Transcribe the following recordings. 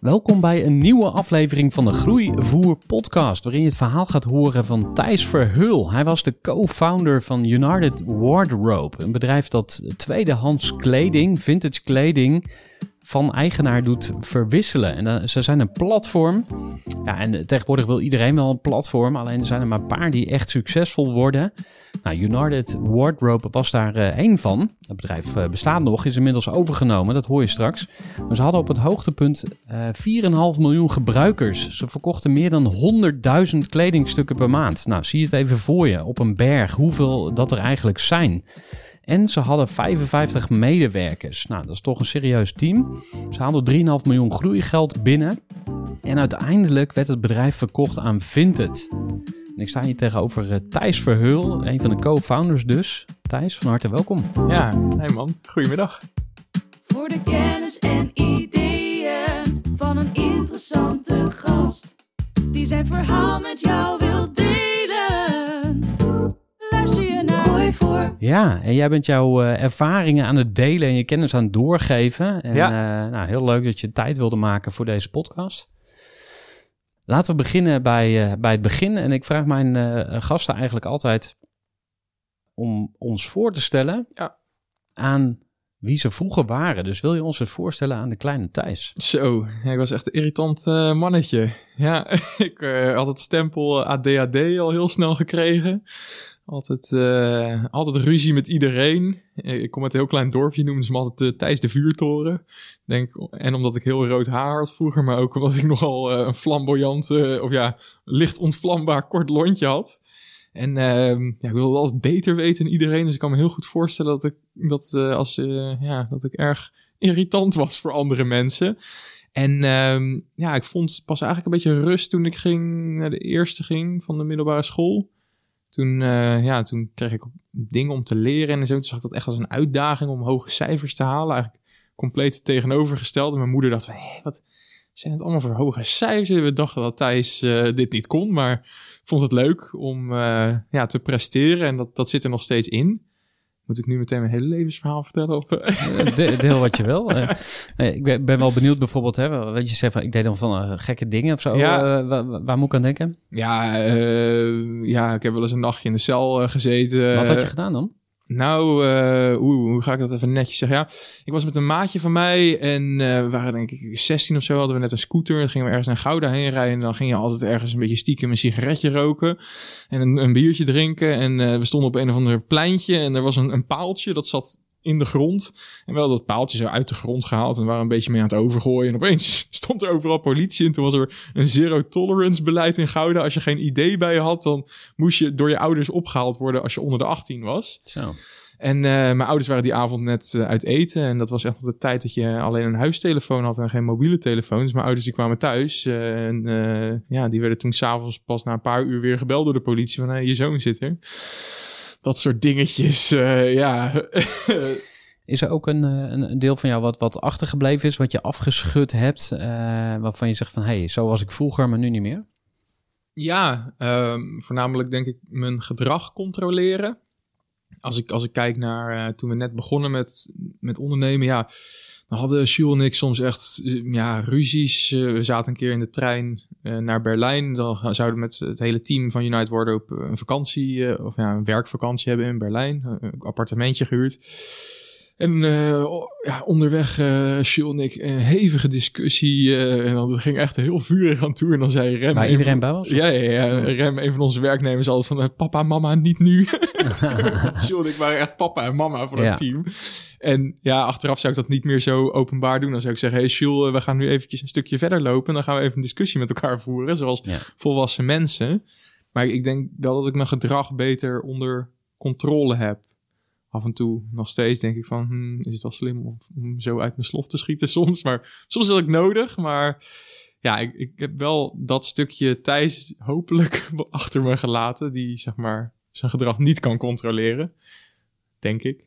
Welkom bij een nieuwe aflevering van de Groeivoer podcast, waarin je het verhaal gaat horen van Thijs Verheul. Hij was de co-founder van United Wardrobe, een bedrijf dat tweedehands kleding, vintage kleding, van eigenaar doet verwisselen. En uh, ze zijn een platform. En tegenwoordig wil iedereen wel een platform. Alleen er zijn er maar een paar die echt succesvol worden. Nou, United Wardrobe was daar uh, één van. Het bedrijf uh, bestaat nog, is inmiddels overgenomen. Dat hoor je straks. Maar ze hadden op het hoogtepunt 4,5 miljoen gebruikers. Ze verkochten meer dan 100.000 kledingstukken per maand. Nou, zie het even voor je op een berg. Hoeveel dat er eigenlijk zijn. En ze hadden 55 medewerkers. Nou, dat is toch een serieus team. Ze hadden 3,5 miljoen groeigeld binnen. En uiteindelijk werd het bedrijf verkocht aan Vinted. En ik sta hier tegenover uh, Thijs Verheul, een van de co-founders dus. Thijs, van harte welkom. Ja, hey man. Goedemiddag. Voor de kennis en ideeën van een interessante gast. Die zijn verhaal met jou wil voor. Ja, en jij bent jouw uh, ervaringen aan het delen en je kennis aan het doorgeven. En Ja. uh, nou, heel leuk dat je tijd wilde maken voor deze podcast. Laten we beginnen bij, uh, bij het begin. En ik vraag mijn uh, gasten eigenlijk altijd om ons voor te stellen Ja. aan wie ze vroeger waren. Dus wil je ons het voorstellen aan de kleine Thijs? Zo, ik was echt een irritant uh, mannetje. Ja, ik uh, had het stempel ADHD al heel snel gekregen. Altijd, uh, altijd ruzie met iedereen. Ik kom uit een heel klein dorpje, noemden ze me altijd uh, Thijs de Vuurtoren. Denk, en omdat ik heel rood haar had vroeger, maar ook omdat ik nogal een flamboyant, of ja, licht ontvlambaar kort lontje had. En uh, ja, ik wilde altijd beter weten dan iedereen. Dus ik kan me heel goed voorstellen dat ik, dat, als, ja, dat ik erg irritant was voor andere mensen. En uh, ja, ik vond pas eigenlijk een beetje rust toen ik ging naar de eerste ging van de middelbare school. Toen, uh, ja, toen kreeg ik dingen om te leren en zo. Toen zag ik dat echt als een uitdaging om hoge cijfers te halen. Eigenlijk compleet tegenovergestelde. Mijn moeder dacht, hé, wat zijn het allemaal voor hoge cijfers? We dachten dat Thijs uh, dit niet kon, maar vond het leuk om uh, ja, te presteren. En dat, dat zit er nog steeds in. Moet ik nu meteen mijn hele levensverhaal vertellen? Of? De, deel wat je wil. Uh, ik ben, ben, wel benieuwd bijvoorbeeld, hè, wat je zegt van ik deed dan van uh, gekke dingen of zo. Ja. Uh, waar, waar, moet ik aan denken? Ja, ja, ik heb wel eens een nachtje in de cel gezeten. Wat had je gedaan dan? Nou, uh, hoe, ga ik dat even netjes zeggen? Ja, ik was met een maatje van mij en uh, we waren denk ik 16 of zo, hadden we net een scooter. Dan gingen we ergens naar Gouda heen rijden en dan ging je altijd ergens een beetje stiekem een sigaretje roken en een, een biertje drinken. En uh, we stonden op een of ander pleintje en er was een, een paaltje, dat zat in de grond. En we hadden dat paaltje zo uit de grond gehaald en waren een beetje mee aan het overgooien. En opeens stond er overal politie en toen was er een zero tolerance beleid in Gouda. Als je geen idee bij je had, dan moest je door je ouders opgehaald worden als je onder de 18 was. Zo. En uh, mijn ouders waren die avond net uh, uit eten. En dat was echt nog de tijd dat je alleen een huistelefoon had en geen mobiele telefoon. Dus mijn ouders die kwamen thuis. Uh, en ja, die werden toen s'avonds pas na een paar uur weer gebeld door de politie. Van, hey, je zoon zit er. Dat soort dingetjes, ja. Is er ook een, een, deel van jou wat, wat achtergebleven is, wat je afgeschud hebt, uh, waarvan je zegt van, hé, hey, zo was ik vroeger, maar nu niet meer? Ja, um, voornamelijk denk ik mijn gedrag controleren. als ik, als ik kijk naar eh, toen we net begonnen met, met ondernemen, ja, dan hadden Jules en ik soms echt ja, ruzies. Eh, we zaten een keer in de trein eh, naar Berlijn. Dan zouden we met het hele team van United Wardrobe eh, een vakantie, eh, of ja, een werkvakantie hebben in Berlijn. Een appartementje gehuurd. En eh, ja, onderweg, Jules en ik, een hevige discussie. eh, en dan het ging echt heel vurig aan toe. En dan zei Rem... Een iedereen bij was? Ja, ja, ja, Rem, een van onze werknemers, altijd van... papa, mama, niet nu. En ik waren echt papa en mama van Ja. het team. En ja, achteraf zou ik dat niet meer zo openbaar doen. Dan zou ik zeggen, hey eh, we gaan nu eventjes een stukje verder lopen. En dan gaan we even een discussie met elkaar voeren, zoals Ja. volwassen mensen. Maar ik denk wel dat ik mijn gedrag beter onder controle heb. Af en toe nog steeds denk ik van, hmm, is het wel slim om, om zo uit mijn slof te schieten soms? Maar soms is dat ook nodig, maar ja, ik, ik heb wel dat stukje Thijs hopelijk achter me gelaten, die zeg maar zijn gedrag niet kan controleren, denk ik.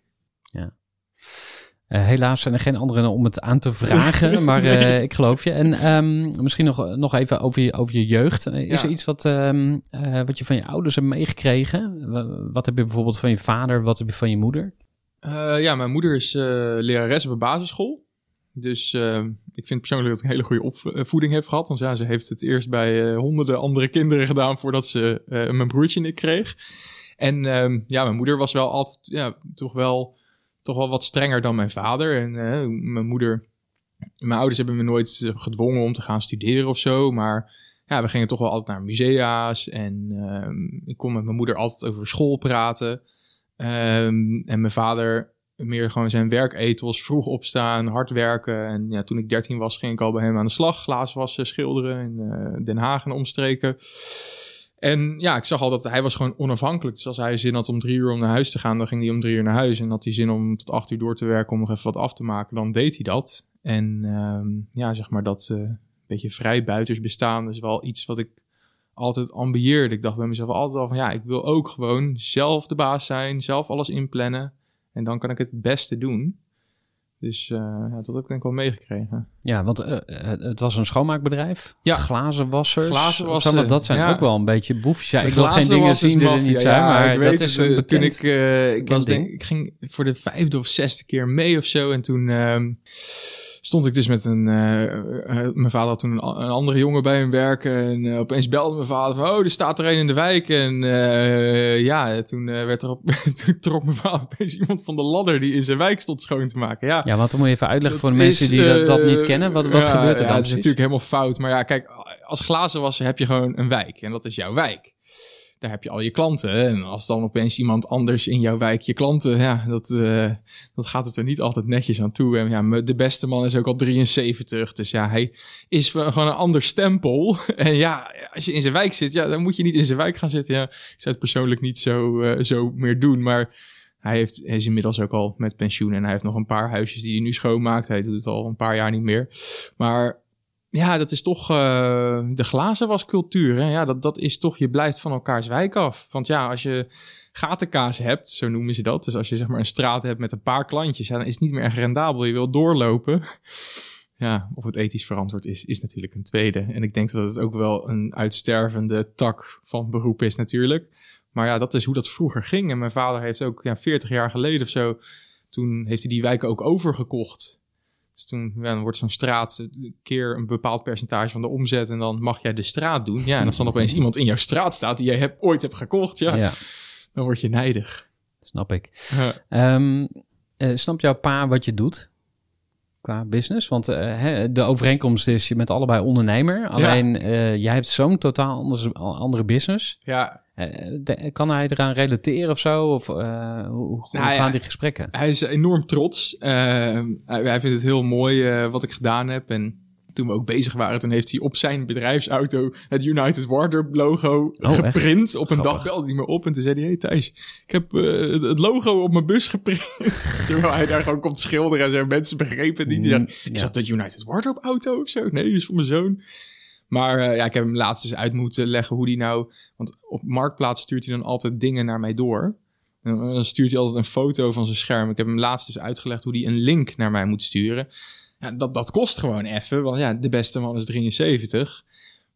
Eh, helaas zijn er geen anderen om het aan te vragen, maar eh, ik geloof je. En ehm, misschien nog, nog even over je, over je jeugd. Eh, is Ja. er iets wat, ehm, eh, wat je van je ouders hebt meegekregen? Wa- Wat heb je bijvoorbeeld van je vader? Wat heb je van je moeder? Ja, mijn moeder is lerares op een basisschool. Dus ik vind persoonlijk dat ik een hele goede opvoeding heb gehad. Want ja, ze heeft het eerst bij honderden andere kinderen gedaan voordat ze mijn broertje en ik kreeg. En ehm, ja, mijn moeder was wel altijd ja, toch, wel, toch wel wat strenger dan mijn vader. En eh, mijn moeder, mijn ouders hebben me nooit eh, gedwongen om te gaan studeren of zo. Maar ja, we gingen toch wel altijd naar musea's. En ehm, ik kon met mijn moeder altijd over school praten. Ehm, en mijn vader meer gewoon zijn werkethos, vroeg opstaan, hard werken. En ja, toen ik 13 was, ging ik al bij hem aan de slag. Glazen wassen, schilderen in eh, Den Haag en omstreken. En ja, ik zag al dat hij was gewoon onafhankelijk. Dus als hij zin had om drie uur om naar huis te gaan, dan ging hij om drie uur naar huis. En had hij zin om tot acht uur door te werken om nog even wat af te maken, dan deed hij dat. En ehm, ja, zeg maar dat eh beetje vrijbuiters bestaan is wel iets wat ik altijd ambieerde. Ik dacht bij mezelf altijd al van ja, ik wil ook gewoon zelf de baas zijn, zelf alles inplannen. En dan kan ik het beste doen. Dus eh, ja, dat heb ik denk ik wel meegekregen. Ja, want eh, het, het was een schoonmaakbedrijf. Ja. Glazenwassers. Maar dat zijn ja. ook wel een beetje boefjes. Ja, ik wil geen dingen zien die er niet zijn, maar ik dat weet is het, eh, bekend... Toen ik, eh, ik, was denk, ik ging voor de vijfde of zesde keer mee of zo. En toen ehm, stond ik dus met een... eh, eh, mijn vader had toen een, andere jongen bij hem werken. En eh, opeens belde mijn vader van... Oh, er staat er een in de wijk. En eh, ja, toen, eh, werd er op, toen trok mijn vader opeens iemand van de ladder... die in zijn wijk stond schoon te maken. Ja, Ja, want dan moet je even uitleggen voor de mensen die dat, dat eh, niet kennen. Wat, wat ja, gebeurt er ja, dan het is natuurlijk helemaal fout. Maar ja, kijk, als glazenwasser heb je gewoon een wijk. En dat is jouw wijk. Daar heb je al je klanten. En als dan opeens iemand anders in jouw wijk je klanten... Ja, dat, eh, dat gaat het er niet altijd netjes aan toe. En ja, de beste man is ook al 73. Dus ja, hij is gewoon een ander stempel. En ja, als je in zijn wijk zit... Ja, dan moet je niet in zijn wijk gaan zitten. Ja, ik zou het persoonlijk niet zo, eh, zo meer doen. Maar... Hij, heeft, hij is inmiddels ook al met pensioen en hij heeft nog een paar huisjes die hij nu schoonmaakt. Hij doet het al een paar jaar niet meer. Maar ja, dat is toch eh, de glazenwascultuur. Hè? Ja, dat, dat is toch, je blijft van elkaars wijk af. Want ja, als je gatenkaas hebt, zo noemen ze dat. Dus als je zeg maar een straat hebt met een paar klantjes, ja, dan is het niet meer echt rendabel. Je wil doorlopen. Ja, of het ethisch verantwoord is, is natuurlijk een tweede. En ik denk dat het ook wel een uitstervende tak van beroep is natuurlijk. Maar ja, dat is hoe dat vroeger ging. En mijn vader heeft ook ja, 40 jaar geleden of zo, toen heeft hij die wijken ook overgekocht. Dus toen ja, dan wordt zo'n straat een keer een bepaald percentage van de omzet en dan mag jij de straat doen. Ja, en als dan opeens iemand in jouw straat staat die jij hebt, ooit hebt gekocht, ja, ja. dan word je nijdig. snap ik. Ja. Ehm eh, snapt jouw pa wat je doet qua business? Want eh, de overeenkomst is, je bent allebei ondernemer. Alleen eh, jij hebt zo'n totaal anders, andere business. ja, de- kan hij eraan relateren of zo? Of eh, hoe, hoe Nou gaan ja, die gesprekken? hij is enorm trots. Eh, hij, hij vindt het heel mooi eh, wat ik gedaan heb. En toen we ook bezig waren, toen heeft hij op zijn bedrijfsauto het United Wardrobe logo echt? geprint. Op een Grappig. dag belde hij me op en toen zei hij... Hey Thijs, ik heb eh, het- het logo op mijn bus geprint. Terwijl hij daar gewoon komt schilderen en zo. Mensen begrepen niet. Die Mm, dachten, is dat de United Wardrobe auto of zo? Nee, dat is voor mijn zoon. Maar eh, ja, ik heb hem laatst dus uit moeten leggen hoe die nou... Want op Marktplaats stuurt hij dan altijd dingen naar mij door. En dan stuurt hij altijd een foto van zijn scherm. Ik heb hem laatst dus uitgelegd hoe hij een link naar mij moet sturen. Ja, dat, dat kost gewoon even, want ja, de beste man is 73.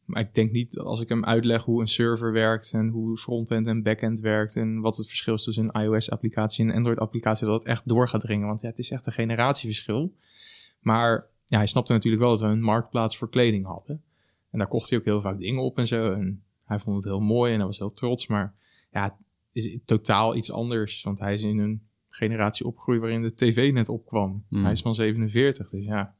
Maar ik denk niet als ik hem uitleg hoe een server werkt en hoe frontend en backend werkt en wat het verschil is tussen een iOS-applicatie en een Android-applicatie, dat het echt door gaat dringen. Want ja, het is echt een generatieverschil. Maar ja, hij snapte natuurlijk wel dat we een marktplaats voor kleding hadden. En daar kocht hij ook heel vaak dingen op en zo. En hij vond het heel mooi en hij was heel trots. Maar ja, het is totaal iets anders. Want hij is in een generatie opgegroeid waarin de tv net opkwam. Hmm. Hij is van 47, dus ja.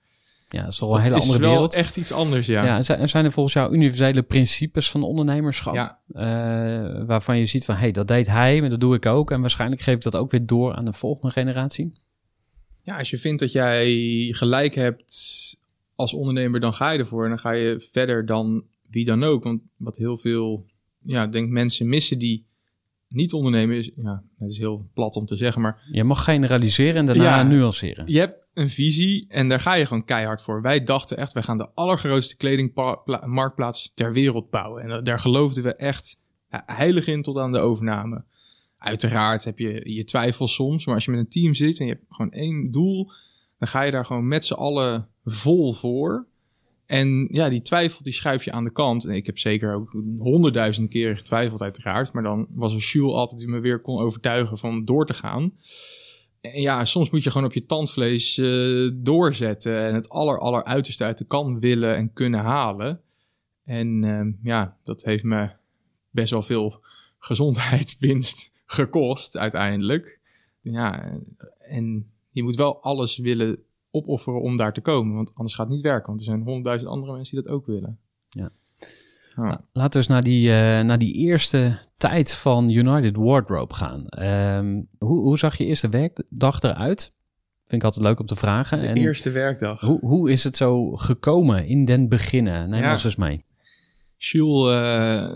Ja, dat is toch wel Dat een hele is andere wel wereld. echt iets anders, ja. Ja, zijn- er volgens jou universele principes van ondernemerschap? Ja. eh, waarvan je ziet van, hé, hey, dat deed hij, maar dat doe ik ook. En waarschijnlijk geef ik dat ook weer door aan de volgende generatie. Ja, als je vindt dat jij gelijk hebt als ondernemer, dan ga je ervoor. En dan ga je verder dan wie dan ook. Want wat heel veel, ja, ik denk mensen missen die niet ondernemen is, ja, het is heel plat om te zeggen, maar Je mag generaliseren en daarna Ja. nuanceren. je hebt een visie en daar ga je gewoon keihard voor. Wij dachten echt, wij gaan de allergrootste kledingmarktplaats ter wereld bouwen. En daar geloofden we echt heilig in tot aan de overname. Uiteraard heb je je twijfels soms, maar als je met een team zit en je hebt gewoon één doel, dan ga je daar gewoon met z'n allen vol voor. En ja, die twijfel die schuif je aan de kant. En ik heb zeker ook honderdduizend keren getwijfeld uiteraard. Maar dan was er Jules altijd die me weer kon overtuigen van door te gaan. En ja, soms moet je gewoon op je tandvlees eh, doorzetten. En het aller, aller uiterste uit de kan willen en kunnen halen. En ehm, ja, dat heeft me best wel veel gezondheidswinst gekost uiteindelijk. Ja, en je moet wel alles willen opofferen om daar te komen. Want anders gaat het niet werken. Want er zijn honderdduizend andere mensen die dat ook willen. Ja. Ja. Nou, laten we eens naar die, eh, naar die eerste tijd van United Wardrobe gaan. Ehm, hoe, hoe zag je eerste werkdag eruit? Vind ik altijd leuk om te vragen. De en eerste werkdag. hoe, hoe is het zo gekomen in den beginnen? Neem Ja. ons eens mee. Jules, eh,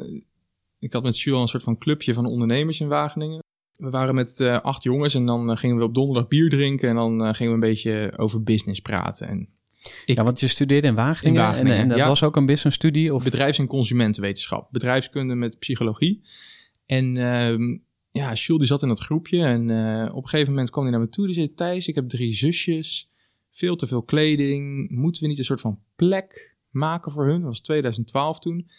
ik had met Jules een soort van clubje van ondernemers in Wageningen. We waren met eh, acht jongens en dan eh, gingen we op donderdag bier drinken en dan eh, gingen we een beetje over business praten. En ik, Ja, want je studeerde in Wageningen, In Wageningen, en, en dat ja. was ook een businessstudie? Of... bedrijfs- en consumentenwetenschap, bedrijfskunde met psychologie. En ehm, ja, Jules die zat in dat groepje en op een gegeven moment kwam hij naar me toe. Die zei, Thijs, ik heb drie zusjes, veel te veel kleding. Moeten we niet een soort van plek maken voor hun? Dat was 2012 toen.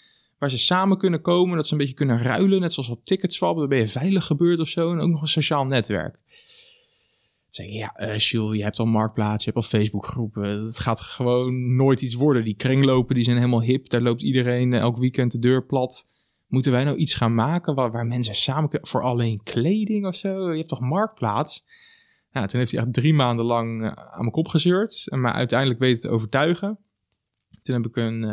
Waar ze samen kunnen komen, dat ze een beetje kunnen ruilen. Net zoals op Ticketswap, dan ben je veilig gebeurd of zo. En ook nog een sociaal netwerk. Toen zei ik, ja, Jules, je hebt al Marktplaats, je hebt al Facebookgroepen. Het gaat gewoon nooit iets worden. Die kringlopen, die zijn helemaal hip. Daar loopt iedereen eh, elk weekend de deur plat. Moeten wij nou iets gaan maken waar, waar mensen samen kunnen... Voor alleen kleding of zo? Je hebt toch Marktplaats? Ja, toen heeft hij echt drie maanden lang eh, aan mijn kop gezeurd. Maar uiteindelijk weten te overtuigen. Toen heb ik een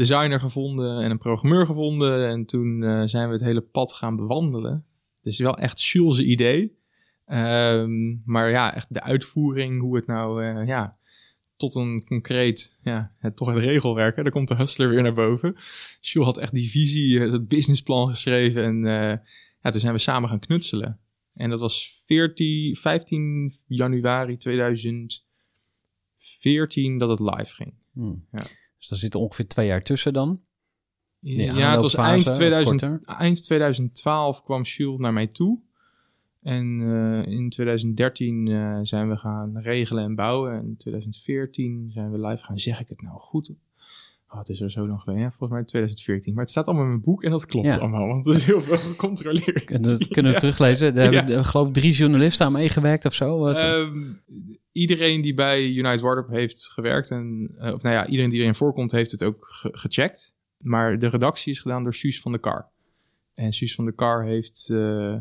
designer gevonden en een programmeur gevonden. En toen eh, zijn we het hele pad gaan bewandelen. Dus wel echt Jules' idee. Ehm, maar ja, echt de uitvoering, hoe het nou, eh, ja, tot een concreet, ja, het, toch het regelwerk. Hè? Daar komt de hustler weer naar boven. Jules had echt die visie, eh, het businessplan geschreven. En eh, ja, toen zijn we samen gaan knutselen. En dat was 14, 15 januari 2014 dat het live ging. Hmm. Ja. Dus daar zitten ongeveer twee jaar tussen dan. Ja, het was eind, of 2000, korter? eind 2012 kwam Jules naar mij toe. En eh, in 2013 eh, zijn we gaan regelen en bouwen. En in 2014 zijn we live gaan. Zeg ik het nou goed? Oh, het is er zo lang geleden. Ja, volgens mij 2014. Maar het staat allemaal in mijn boek en dat klopt Ja. allemaal. Want er is heel veel gecontroleerd. Kunnen we, kunnen we teruglezen? Daar hebben, Ja. eh, geloof ik, drie journalisten aan meegewerkt of zo. Wat? Ehm, iedereen die bij United Wardrobe heeft gewerkt, en, eh, of nou ja, iedereen die erin voorkomt, heeft het ook ge- gecheckt. Maar de redactie is gedaan door Suus van de Kar. En Suus van de Kar heeft eh,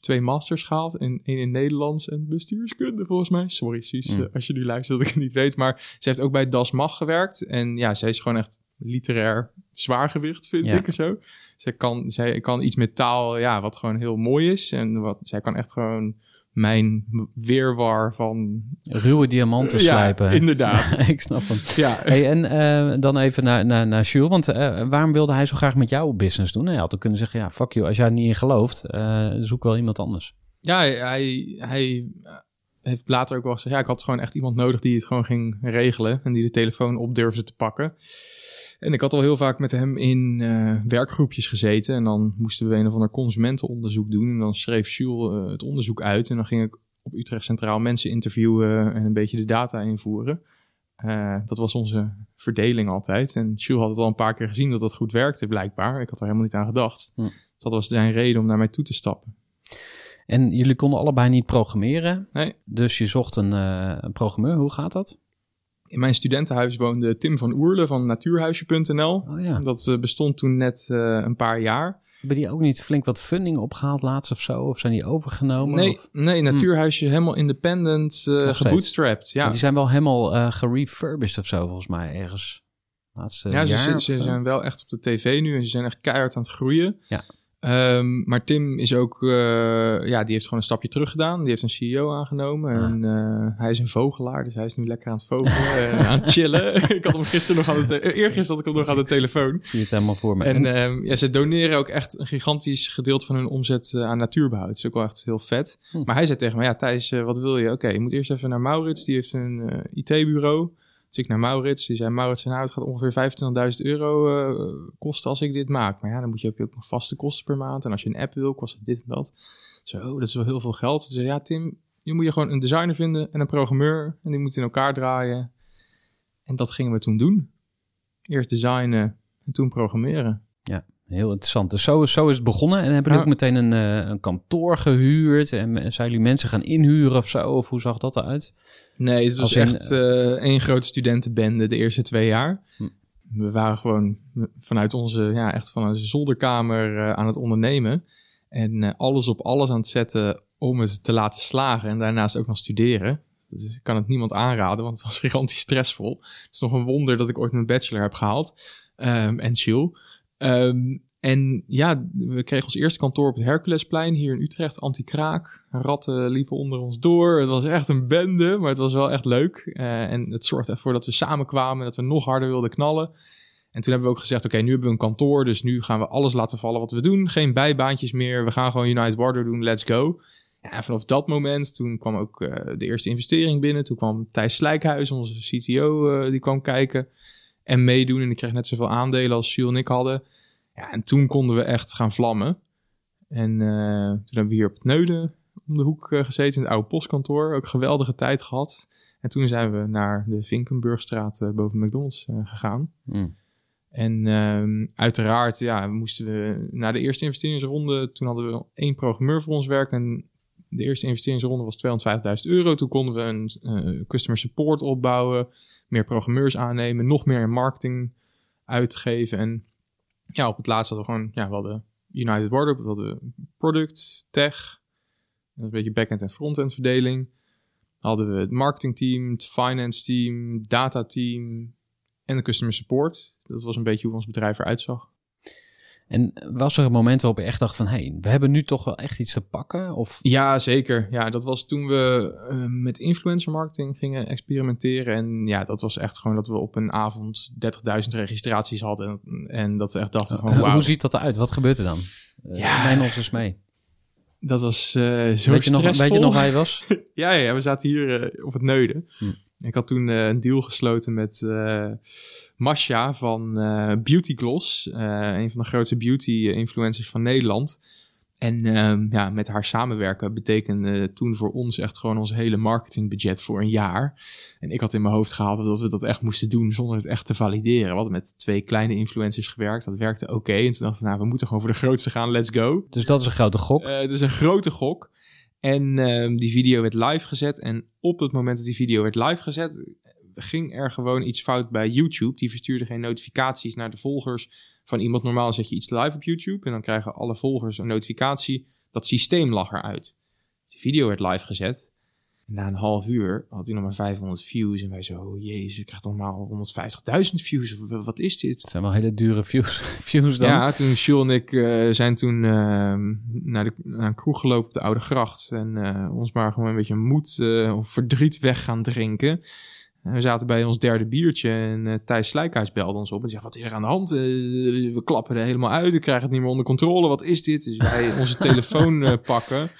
twee masters gehaald. En één in Nederlands en bestuurskunde, volgens mij. Sorry, Suus, Mm. eh, als je nu luistert dat ik het niet weet. Maar ze heeft ook bij Das Mag gewerkt. En ja, zij is gewoon echt literair zwaargewicht, vind Ja. ik of zo. Zij kan, zij kan iets met taal, ja, wat gewoon heel mooi is. En wat, zij kan echt gewoon mijn weerwar van... Ruwe diamanten Ja, slijpen. inderdaad. ik snap hem. Ja, Hey, en eh, dan even naar, naar, naar Jules. Want eh, waarom wilde hij zo graag met jou business doen? Hij had ook kunnen zeggen, ja, fuck you. Als jij er niet in gelooft, eh, zoek wel iemand anders. ja hij, hij, hij heeft later ook wel gezegd... Ja, ik had gewoon echt iemand nodig die het gewoon ging regelen. En die de telefoon op durfde te pakken. En ik had al heel vaak met hem in eh, werkgroepjes gezeten. En dan moesten we een of ander consumentenonderzoek doen. En dan schreef Jules eh, het onderzoek uit. En dan ging ik op Utrecht Centraal mensen interviewen en een beetje de data invoeren. Eh, dat was onze verdeling altijd. En Jules had het al een paar keer gezien dat dat goed werkte, blijkbaar. Ik had er helemaal niet aan gedacht. Hm. Dus dat was zijn reden om naar mij toe te stappen. En jullie konden allebei niet programmeren. Nee. Dus je zocht een, een programmeur. Hoe gaat dat? In mijn studentenhuis woonde Tim van Oerle van natuurhuisje.nl. Oh ja. Dat eh, bestond toen net eh, een paar jaar. Hebben die ook niet flink wat funding opgehaald laatst of zo? Of zijn die overgenomen? Nee, Of- nee, natuurhuisje helemaal independent, eh Nog steeds. gebootstrapped. Ja, Maar Die zijn wel helemaal eh gerefurbished of zo, volgens mij, ergens. Laatste ja ze, jaar ze, ze zijn wel echt op de tv nu en ze zijn echt keihard aan het groeien. Ja. Ehm, maar Tim is ook, eh, ja, die heeft gewoon een stapje terug gedaan. Die heeft een CEO aangenomen. Ah. En eh, hij is een vogelaar, dus hij is nu lekker aan het vogelen en aan het chillen. ik had hem gisteren nog aan de, te- eergisteren had ik hem nog aan de telefoon. Ik zie het helemaal voor me. En ehm, ja, ze doneren ook echt een gigantisch gedeelte van hun omzet eh, aan natuurbehoud. Dat is ook wel echt heel vet. Hm. Maar hij zei tegen me, ja Thijs, wat wil je? Oké, je moet eerst even naar Maurits. Die heeft een IT-bureau. Dus ik naar Maurits. Die zei, Maurits, nou, het gaat ongeveer 25.000 euro eh, kosten als ik dit maak. Maar ja, dan moet je, ook nog vaste kosten per maand. En als je een app wil, kost het dit en dat. Zo, oh, dat is wel heel veel geld. Toen zei ja Tim, je moet je gewoon een designer vinden en een programmeur. En die moeten in elkaar draaien. En dat gingen we toen doen. Eerst designen en toen programmeren. Heel interessant. Dus zo, zo is het begonnen. En hebben jullie Ja. ook meteen een, eh, een kantoor gehuurd? En eh, zijn jullie mensen gaan inhuren of zo? Of hoe zag dat eruit? Nee, het was in, echt eh één grote studentenbende de eerste twee jaar. Hm. We waren gewoon vanuit onze, ja, echt van onze zolderkamer aan het ondernemen. En alles op alles aan het zetten om het te laten slagen. En daarnaast ook nog studeren. Dus ik kan het niemand aanraden, want het was gigantisch stressvol. Het is nog een wonder dat ik ooit mijn bachelor heb gehaald. Ehm, en chill. Ehm, en ja, we kregen ons eerste kantoor op het Herculesplein hier in Utrecht, anti-kraak. Ratten liepen onder ons door. Het was echt een bende, maar het was wel echt leuk. Eh, en het zorgde ervoor dat we samenkwamen, dat we nog harder wilden knallen. En toen hebben we ook gezegd, oké, nu hebben we een kantoor, dus nu gaan we alles laten vallen wat we doen. Geen bijbaantjes meer, we gaan gewoon United Water doen, let's go. Ja, en vanaf dat moment, toen kwam ook eh, de eerste investering binnen. Toen kwam Thijs Slijkhuis, onze CTO, eh, die kwam kijken en meedoen. En die kreeg net zoveel aandelen als Jules en ik hadden. Ja, en toen konden we echt gaan vlammen. En eh, toen hebben we hier op het Neuden om de hoek eh, gezeten in het oude postkantoor. Ook geweldige tijd gehad. En toen zijn we naar de Vinkenburgstraat eh, boven McDonald's gegaan. Hm. En ehm, uiteraard, ja, moesten we na de eerste investeringsronde, toen hadden we één programmeur voor ons werk. En de eerste investeringsronde was 250.000 euro. Toen konden we een customer support opbouwen, meer programmeurs aannemen, nog meer in marketing uitgeven. En ja, op het laatst hadden we gewoon, ja, we hadden United Wardrobe, we hadden product, tech, een beetje back-end en front-end verdeling. Hadden we het marketingteam, het finance team, data team en de customer support. Dat was een beetje hoe ons bedrijf eruit zag. En was er een moment waarop je echt dacht van... hé, hey, we hebben nu toch wel echt iets te pakken? Of Ja, zeker. Ja, dat was toen we eh, met influencer marketing gingen experimenteren. En ja, dat was echt gewoon dat we op een avond 30.000 registraties hadden. En dat we echt dachten van, Eh, wauw, hoe ziet dat eruit? Wat gebeurt er dan? Uh, Ja. Neem ons eens mee. dat was eh, zo Weet je, nog, weet je nog waar je was? Ja, ja, we zaten hier eh, op het Neuden. Hm. Ik had toen eh, een deal gesloten met eh Masha van eh, Beauty Gloss. eh, een van de grootste beauty-influencers van Nederland. En ehm, ja, met haar samenwerken betekende toen voor ons echt gewoon ons hele marketingbudget voor een jaar. En ik had in mijn hoofd gehaald dat we dat echt moesten doen zonder het echt te valideren. We hadden met twee kleine influencers gewerkt. Dat werkte oké. En toen dachten we, nou, we moeten gewoon voor de grootste gaan. Let's go. Dus dat is een grote gok. Eh, het is een grote gok. En ehm, die video werd live gezet. En op het moment dat die video werd live gezet, ging er gewoon iets fout bij YouTube. Die verstuurde geen notificaties naar de volgers van iemand. Normaal zet je iets live op YouTube en dan krijgen alle volgers een notificatie. Dat systeem lag eruit. Die video werd live gezet. En na een half uur had hij nog maar 500 views. En wij zo, oh jezus, ik krijg normaal 150.000 views. Wat- is dit? Het zijn wel hele dure views, views dan. Ja, toen Jules en ik eh, zijn toen eh, naar, de, naar een kroeg gelopen op de Oude Gracht. En eh, ons maar gewoon een beetje moed eh, of verdriet weg gaan drinken. En we zaten bij ons derde biertje en eh, Thijs Slijkhuis belde ons op en zei, wat is er aan de hand? Eh, we klappen er helemaal uit, ik krijg het niet meer onder controle. Wat is dit? Dus wij onze telefoon eh, pakken.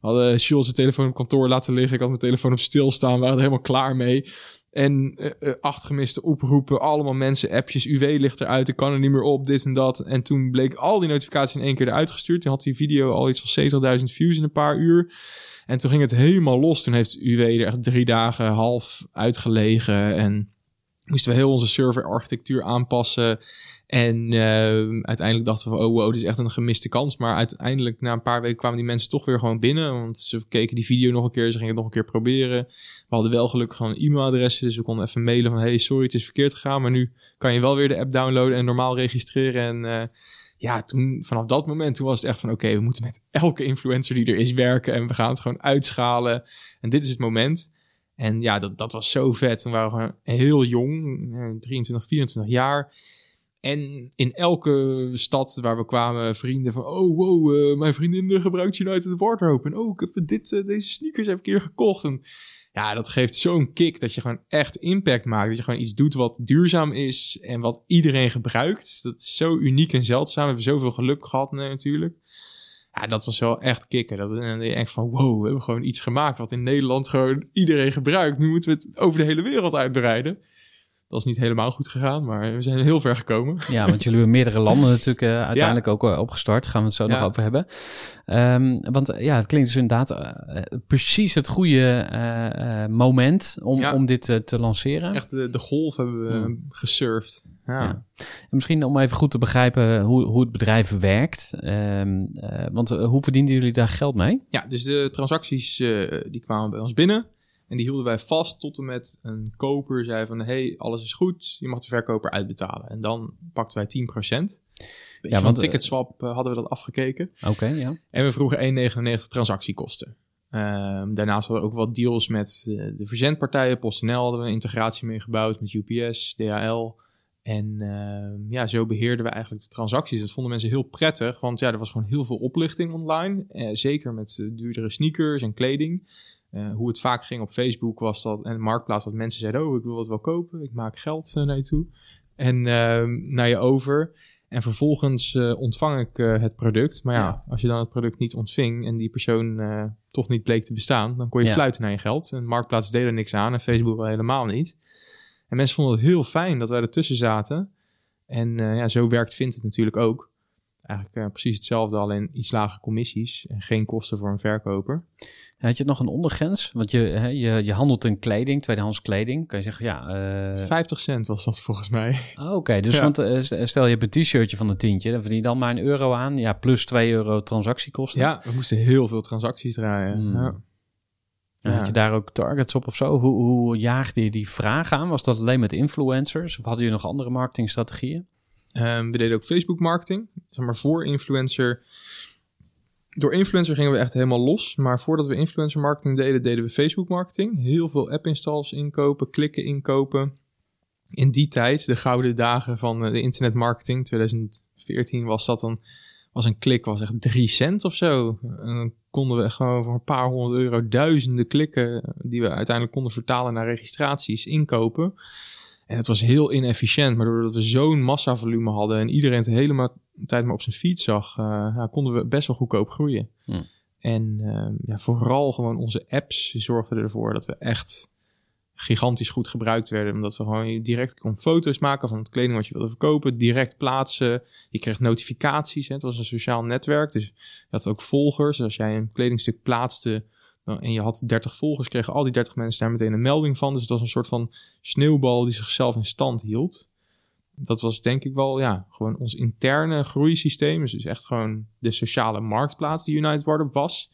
We hadden Jules zijn telefoon op kantoor laten liggen. Ik had mijn telefoon op stilstaan. We waren er helemaal klaar mee. En acht gemiste oproepen, allemaal mensen, appjes, UW ligt eruit, ik kan er niet meer op, dit en dat. En toen bleek al die notificaties in één keer eruit gestuurd. Toen had die video al iets van 70.000 views in een paar uur. En toen ging het helemaal los. Toen heeft UW er echt drie dagen half uitgelegen. En moesten we heel onze serverarchitectuur aanpassen. En uh, uiteindelijk dachten we, oh wow, dit is echt een gemiste kans. Maar uiteindelijk, na een paar weken, kwamen die mensen toch weer gewoon binnen. Want ze keken die video nog een keer, ze gingen het nog een keer proberen. We hadden wel gelukkig gewoon een e-mailadres, dus we konden even mailen van, hey, sorry, het is verkeerd gegaan. Maar nu kan je wel weer de app downloaden en normaal registreren. En uh, ja, toen, vanaf dat moment, toen was het echt van, oké, we moeten met elke influencer die er is werken. En we gaan het gewoon uitschalen. En dit is het moment. En ja, dat, dat was zo vet. Toen waren we gewoon heel jong, 23, 24 jaar. En in elke stad waar we kwamen, vrienden van... Oh, wow, uh, mijn vriendin gebruikt United Wardrobe. En oh, ik heb dit, deze sneakers heb ik hier gekocht. Ja, dat geeft zo'n kick dat je gewoon echt impact maakt. Dat je gewoon iets doet wat duurzaam is en wat iedereen gebruikt. Dat is zo uniek en zeldzaam. We hebben zoveel geluk gehad natuurlijk. Ja, dat was wel echt kicken. Dat en je echt van, wow, we hebben gewoon iets gemaakt wat in Nederland gewoon iedereen gebruikt. Nu moeten we het over de hele wereld uitbreiden. Dat is niet helemaal goed gegaan, maar we zijn heel ver gekomen. Ja, want jullie hebben meerdere landen natuurlijk uh, uiteindelijk ook uh, opgestart. Gaan we het zo nog over hebben. Um, want ja, het klinkt dus inderdaad precies het goede moment om, om dit te lanceren. Echt de, de golf hebben we hmm. gesurfd. Ja. ja. En misschien om even goed te begrijpen hoe, hoe het bedrijf werkt. Um, want hoe verdienen jullie daar geld mee? Ja, dus de transacties die kwamen bij ons binnen. En die hielden wij vast tot en met een koper zei van... hey, alles is goed, je mag de verkoper uitbetalen. En dan pakten wij 10%. Ja, want ticketswap uh, hadden we dat afgekeken. Oké, ja. En we vroegen 1,99 transactiekosten. Um, daarnaast hadden we ook wat deals met de, de verzendpartijen. PostNL hadden we een integratie mee gebouwd met UPS, DHL. En uh, ja, zo beheerden we eigenlijk de transacties. Dat vonden mensen heel prettig, want ja, er was gewoon heel veel oplichting online. Zeker met duurdere sneakers en kleding. Uh, hoe het vaak ging op Facebook was dat, en de marktplaats, dat mensen zeiden, oh, ik wil wat wel kopen, ik maak geld uh, naar je toe. En uh, naar je over. En vervolgens uh, ontvang ik het product. Maar ja, ja, als je dan het product niet ontving en die persoon toch niet bleek te bestaan, dan kon je ja. fluiten naar je geld. En de marktplaats deed er niks aan en Facebook wel helemaal niet. En mensen vonden het heel fijn dat wij ertussen zaten. En ja, zo werkt Vindt het natuurlijk ook eigenlijk uh, precies hetzelfde, alleen iets lagere commissies en geen kosten voor een verkoper. Had je nog een ondergrens? Want je, hè, je, je handelt in kleding, tweedehands kleding. Kan je zeggen, ja... Uh... 50 cent was dat volgens mij. Oh, Oké, dus ja. want uh, stel je hebt een t-shirtje van een tientje, dan verdien je dan maar een euro aan. Ja, plus 2 euro transactiekosten. Ja, we moesten heel veel transacties draaien. Mm. Ja. En had je daar ook targets op of zo? Hoe, hoe jaagde je die vraag aan? Was dat alleen met influencers? Of hadden je nog andere marketingstrategieën? Um, we deden ook Facebook marketing. Zeg maar voor influencer. Door influencer gingen we echt helemaal los. Maar voordat we influencer marketing deden, deden we Facebook marketing. Heel veel app installs inkopen, klikken inkopen. In die tijd, de gouden dagen van eh, de internetmarketing, 2014 was dat dan, was een klik was echt 3 cent of zo. En dan konden we gewoon voor een paar honderd euro duizenden klikken, die we uiteindelijk konden vertalen naar registraties, inkopen. En het was heel inefficiënt, maar doordat we zo'n massavolume hadden en iedereen het helemaal tijd maar op zijn fiets zag, uh, ja, konden we best wel goedkoop groeien. Hm. En uh, ja, vooral gewoon onze apps zorgden ervoor dat we echt gigantisch goed gebruikt werden. Omdat we gewoon direct kon foto's maken van het kleding wat je wilde verkopen, direct plaatsen. Je kreeg notificaties. Hè. Het was een sociaal netwerk, dus je had ook volgers. Dus als jij een kledingstuk plaatste, en je had 30 volgers, kregen al die 30 mensen daar meteen een melding van. Dus het was een soort van sneeuwbal die zichzelf in stand hield. Dat was denk ik wel, ja, gewoon ons interne groeisysteem. Dus echt gewoon de sociale marktplaats die United Wardrobe was.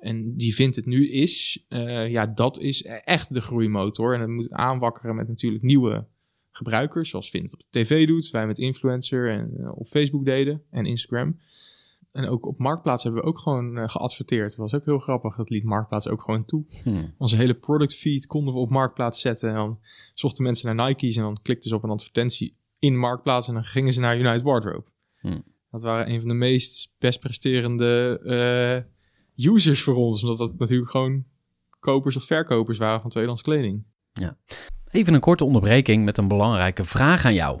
En die vindt het nu is, uh, ja, dat is echt de groeimotor. En dat moet aanwakkeren met natuurlijk nieuwe gebruikers, zoals Vint op de tv doet, wij met influencer en uh, op Facebook deden en Instagram. En ook op Marktplaats hebben we ook gewoon uh, geadverteerd. Dat was ook heel grappig. Dat liet Marktplaats ook gewoon toe. Hmm. Onze hele product feed konden we op Marktplaats zetten. En dan zochten mensen naar Nike's en dan klikten ze op een advertentie in Marktplaats. En dan gingen ze naar United Wardrobe. Hmm. Dat waren een van de meest best presterende uh, users voor ons. Omdat dat natuurlijk gewoon kopers of verkopers waren van tweedehands kleding. Ja. Even een korte onderbreking met een belangrijke vraag aan jou.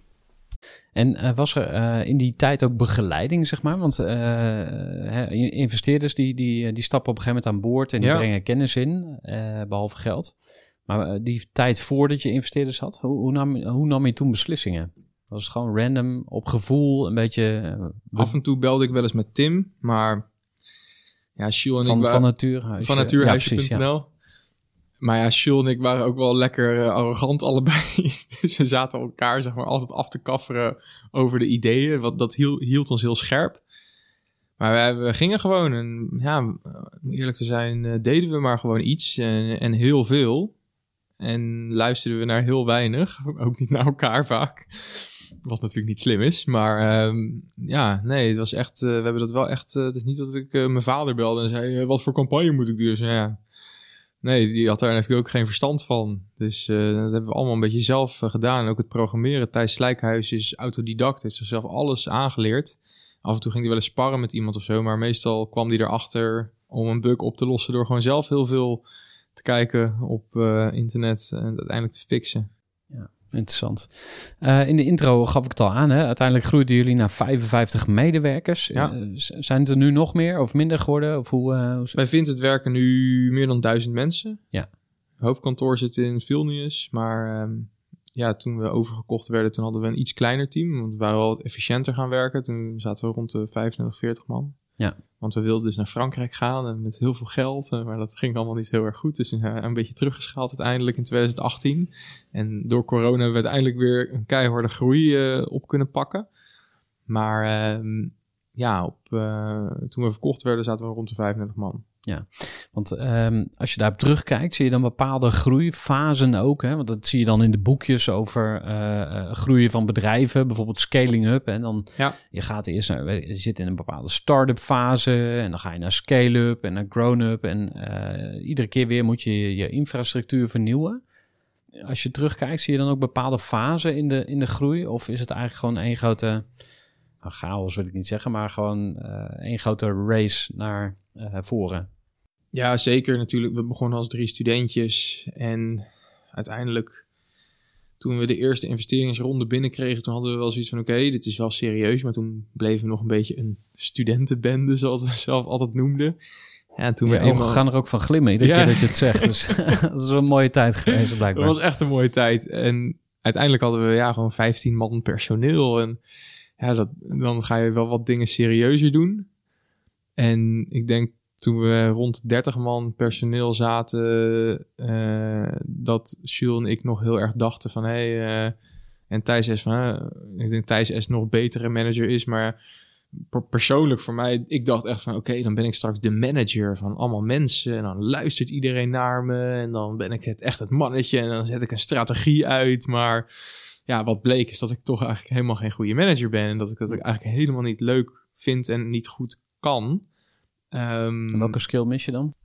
En uh, was er uh, in die tijd ook begeleiding, zeg maar? Want uh, hè, investeerders die, die, die stappen op een gegeven moment aan boord en die Ja. brengen kennis in, behalve geld. Maar die tijd voordat je investeerders had, hoe, hoe, nam, hoe nam je toen beslissingen? Was het gewoon random, op gevoel, een beetje eh, Af en toe belde ik wel eens met Tim, maar ja, Jules en van, ik van waren natuurhuisje? van natuurhuisje.nl. ja. Maar ja, Jules en ik waren ook wel lekker eh, arrogant allebei. dus we zaten elkaar zeg maar altijd af te kafferen over de ideeën. Wat, dat hield, hield ons heel scherp. Maar we, gingen gewoon en ja, om eerlijk te zijn, eh, deden we maar gewoon iets en, heel veel. En luisterden we naar heel weinig, ook niet naar elkaar vaak. Wat natuurlijk niet slim is, maar ehm, ja, nee, het was echt, eh, we hebben dat wel echt, het is niet dat ik mijn vader belde en zei, wat voor campagne moet ik doen? Dus ja, nee, die had daar natuurlijk ook geen verstand van. Dus eh, dat hebben we allemaal een beetje zelf eh, gedaan. Ook het programmeren. Thijs Slijkhuis is autodidact, heeft zichzelf alles aangeleerd. Af en toe ging hij wel eens sparren met iemand of zo, maar meestal kwam hij erachter om een bug op te lossen door gewoon zelf heel veel te kijken op eh, internet en uiteindelijk te fixen. Interessant. Eh, in de intro gaf ik het al aan. Hè? Uiteindelijk groeiden jullie naar 55 medewerkers. Ja. Eh, zijn het er nu nog meer of minder geworden? Of hoe, eh, hoe... Bij Vinted werken nu meer dan duizend mensen. Ja. Hoofdkantoor zit in Vilnius, maar ehm, ja, toen we overgekocht werden, toen hadden we een iets kleiner team, want we waren wel efficiënter gaan werken. Toen zaten we rond de 25, 40 man. Ja. Want we wilden dus naar Frankrijk gaan en met heel veel geld, eh, maar dat ging allemaal niet heel erg goed. Dus uh, een beetje teruggeschaald uiteindelijk in 2018. En door corona hebben we uiteindelijk weer een keiharde groei eh, op kunnen pakken. Maar ehm, ja, op, eh, toen we verkocht werden, zaten we rond de 35 man. Want ehm, als je daarop terugkijkt, zie je dan bepaalde groeifasen ook. Hè? Want dat zie je dan in de boekjes over eh, eh, groeien van bedrijven, bijvoorbeeld scaling up. En dan Ja. je gaat eerst naar, je zit in een bepaalde start-up fase en dan ga je naar scale-up en naar grown-up. En eh, iedere keer weer moet je je, infrastructuur vernieuwen. Als je terugkijkt, zie je dan ook bepaalde fasen in de, in de groei? Of is het eigenlijk gewoon één grote, nou, chaos wil ik niet zeggen, maar gewoon eh, één grote race naar voren? Ja, zeker natuurlijk. We begonnen als drie studentjes. En uiteindelijk, toen we de eerste investeringsronde binnenkregen, toen hadden we wel zoiets van: oké, dit is wel serieus. Maar toen bleven we nog een beetje een studentenbende, zoals we zelf altijd noemden. Ja, en toen we eenmaal. gaan er ook van glimmen iedere Ja. keer dat je het zegt. Dus dat is wel een mooie tijd geweest Dat blijkbaar. was echt een mooie tijd. En uiteindelijk hadden we ja, gewoon 15 man personeel. En ja, dat, dan ga je wel wat dingen serieuzer doen. En ik denk toen we rond 30 man personeel zaten, eh, dat Jules en ik nog heel erg dachten van hé, hey, eh, en Thijs is van, ik denk Thijs is nog betere manager is, maar per- persoonlijk voor mij, ik dacht echt van oké, dan ben ik straks de manager van allemaal mensen en dan luistert iedereen naar me en dan ben ik het echt het mannetje en dan zet ik een strategie uit, maar ja, wat bleek is dat ik toch eigenlijk helemaal geen goede manager ben en dat ik dat ook eigenlijk helemaal niet leuk vind en niet goed kan. En welke skill mis je dan?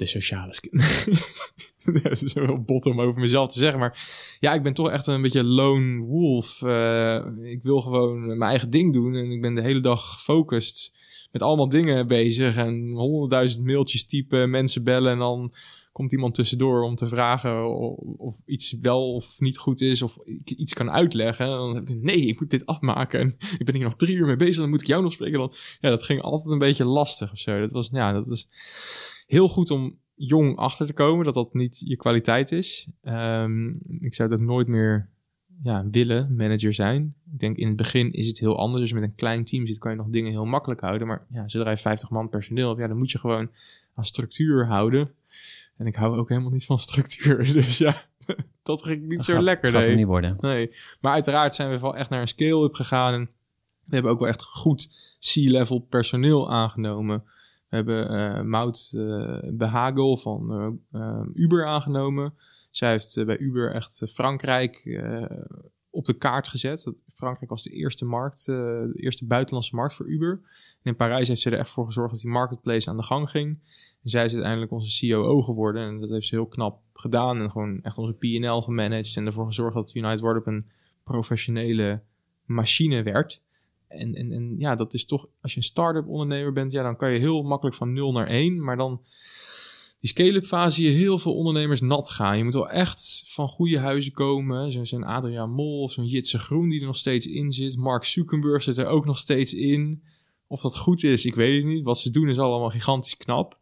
de sociale skill. Het is wel bot om over mezelf te zeggen, maar ja, ik ben toch echt een beetje lone wolf. Eh, ik wil gewoon mijn eigen ding doen en ik ben de hele dag gefocust met allemaal dingen bezig en honderdduizend mailtjes typen, mensen bellen en dan komt iemand tussendoor om te vragen of, iets wel of niet goed is of ik iets kan uitleggen. En dan heb ik nee, ik moet dit afmaken en ik ben hier nog drie uur mee bezig, dan moet ik jou nog spreken. Dan, ja, dat ging altijd een beetje lastig of zo. Dat was, ja, dat is heel goed om jong achter te komen dat dat niet je kwaliteit is. Ehm, ik zou ook nooit meer ja, willen manager zijn. Ik denk in het begin is het heel anders. Dus met een klein team zit, kan je nog dingen heel makkelijk houden. Maar ja, zodra je 50 man personeel hebt, ja, dan moet je gewoon aan structuur houden. En ik hou ook helemaal niet van structuur. Dus ja, dat ging niet zo Gaat- lekker. Gaat nee. niet worden. Nee, maar uiteraard zijn we wel echt naar een scale-up gegaan. En we hebben ook wel echt goed C-level personeel aangenomen. We hebben eh Mout eh, Behagel van eh, Uber aangenomen. Zij heeft bij Uber echt Frankrijk op de kaart gezet. Frankrijk was de eerste markt, eh, de eerste buitenlandse markt voor Uber. En in Parijs heeft ze er echt voor gezorgd dat die marketplace aan de gang ging. En zij is uiteindelijk onze COO geworden. En dat heeft ze heel knap gedaan. En gewoon echt onze P&L gemanaged. En ervoor gezorgd dat United Wardrobe een professionele machine werd. En, en, en ja, dat is toch, als je een start-up ondernemer bent, ja, dan kan je heel makkelijk van 0 naar 1. Maar dan die scale-up fase zie je heel veel ondernemers nat gaan. Je moet wel echt van goede huizen komen. Zo- Zo'n Adriaan Mol of zo'n Jitse Groen die er nog steeds in zit. Mark Zuckerberg zit er ook nog steeds in. Of dat goed is, ik weet het niet. Wat ze doen is allemaal gigantisch knap.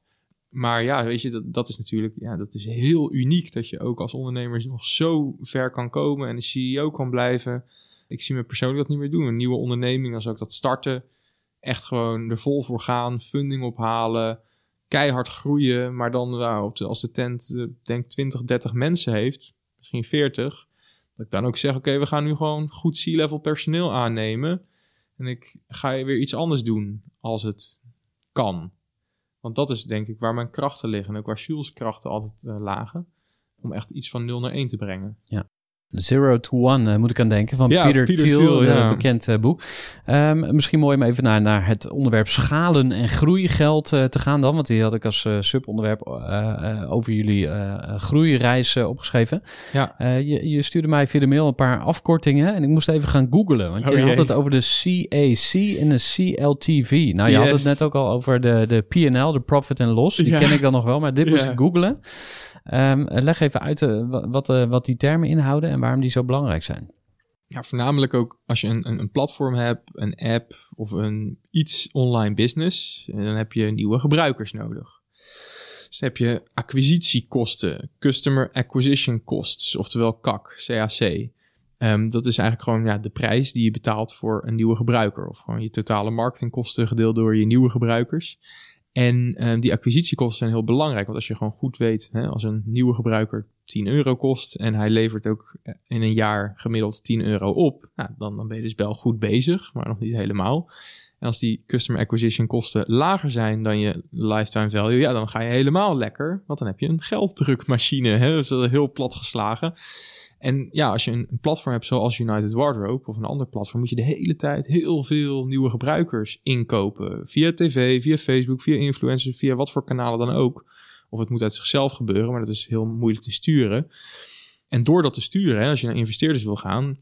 Maar ja, weet je, dat, dat is natuurlijk ja, dat is heel uniek. Dat je ook als ondernemer nog zo ver kan komen en de CEO kan blijven. Ik zie me persoonlijk dat niet meer doen. Een nieuwe onderneming, als ook dat starten. Echt gewoon er vol voor gaan, funding ophalen, keihard groeien. Maar dan nou, op als de tent, eh, denk 20, 30 mensen heeft, misschien 40. Dat ik dan ook zeg, oké, we gaan nu gewoon goed C-level personeel aannemen. En ik ga weer iets anders doen als het kan. Want dat is denk ik waar mijn krachten liggen. En ook waar Jules' krachten altijd eh, lagen. Om echt iets van 0 naar 1 te brengen. Zero to One eh, moet ik aan denken van Ja, Peter, Peter Thiel, Thiel, eh, ja. bekend eh, boek. Ehm, misschien mooi om even naar, naar het onderwerp schalen en groeigeld eh, te gaan dan, want die had ik als eh, subonderwerp over jullie groeireis eh, opgeschreven. Ja. Je, je stuurde mij via de mail een paar afkortingen en ik moest even gaan googlen, want Oh, je had jee. het over de CAC en de CLTV. Nou, je had het net ook al over de, de P&L, de profit and loss. Die Ja. ken ik dan nog wel, maar dit moest ik googlen. Ehm, leg even uit eh, wa- wat, eh, wat die termen inhouden en waarom die zo belangrijk zijn. Ja, voornamelijk ook als je een, een, platform hebt, een app of een iets online business, eh, dan heb je nieuwe gebruikers nodig. Dus heb je acquisitiekosten, Customer Acquisition Costs, oftewel CAC, CAC. Ehm, dat is eigenlijk gewoon ja, de prijs die je betaalt voor een nieuwe gebruiker. Of gewoon je totale marketingkosten gedeeld door je nieuwe gebruikers. En ehm, die acquisitiekosten zijn heel belangrijk. Want als je gewoon goed weet, hè, als een nieuwe gebruiker 10 euro kost en hij levert ook eh, in een jaar gemiddeld 10 euro op, nou, dan, dan ben je dus wel goed bezig, maar nog niet helemaal. En als die customer acquisition kosten lager zijn dan je lifetime value, ja, dan ga je helemaal lekker. Want dan heb je een gelddrukmachine, hè, dus dat is heel plat geslagen. En ja, als je een, platform hebt zoals United Wardrobe of een ander platform, moet je de hele tijd heel veel nieuwe gebruikers inkopen. Via tv, via Facebook, via influencers, via wat voor kanalen dan ook. Of het moet uit zichzelf gebeuren, maar dat is heel moeilijk te sturen. En door dat te sturen, als je naar investeerders wil gaan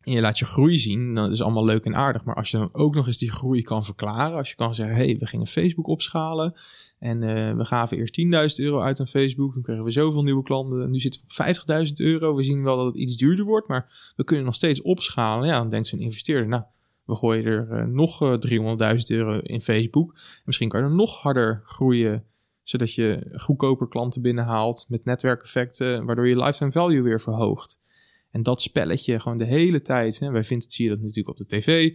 en je laat je groei zien, dan is allemaal leuk en aardig. Maar als je dan ook nog eens die groei kan verklaren, als je kan zeggen, hé, hey, we gingen Facebook opschalen en eh, we gaven eerst 10.000 euro uit aan Facebook, toen kregen we zoveel nieuwe klanten, nu zitten we op 50.000 euro. We zien wel dat het iets duurder wordt, maar we kunnen nog steeds opschalen. Ja, dan denkt zo'n investeerder, nou, we gooien er eh, nog eh, 300.000 euro in Facebook. En misschien kan je er nog harder groeien zodat je goedkoper klanten binnenhaalt met netwerkeffecten, waardoor je lifetime value weer verhoogt. En dat spelletje gewoon de hele tijd. Hè, wij vinden, zie je dat natuurlijk op de tv.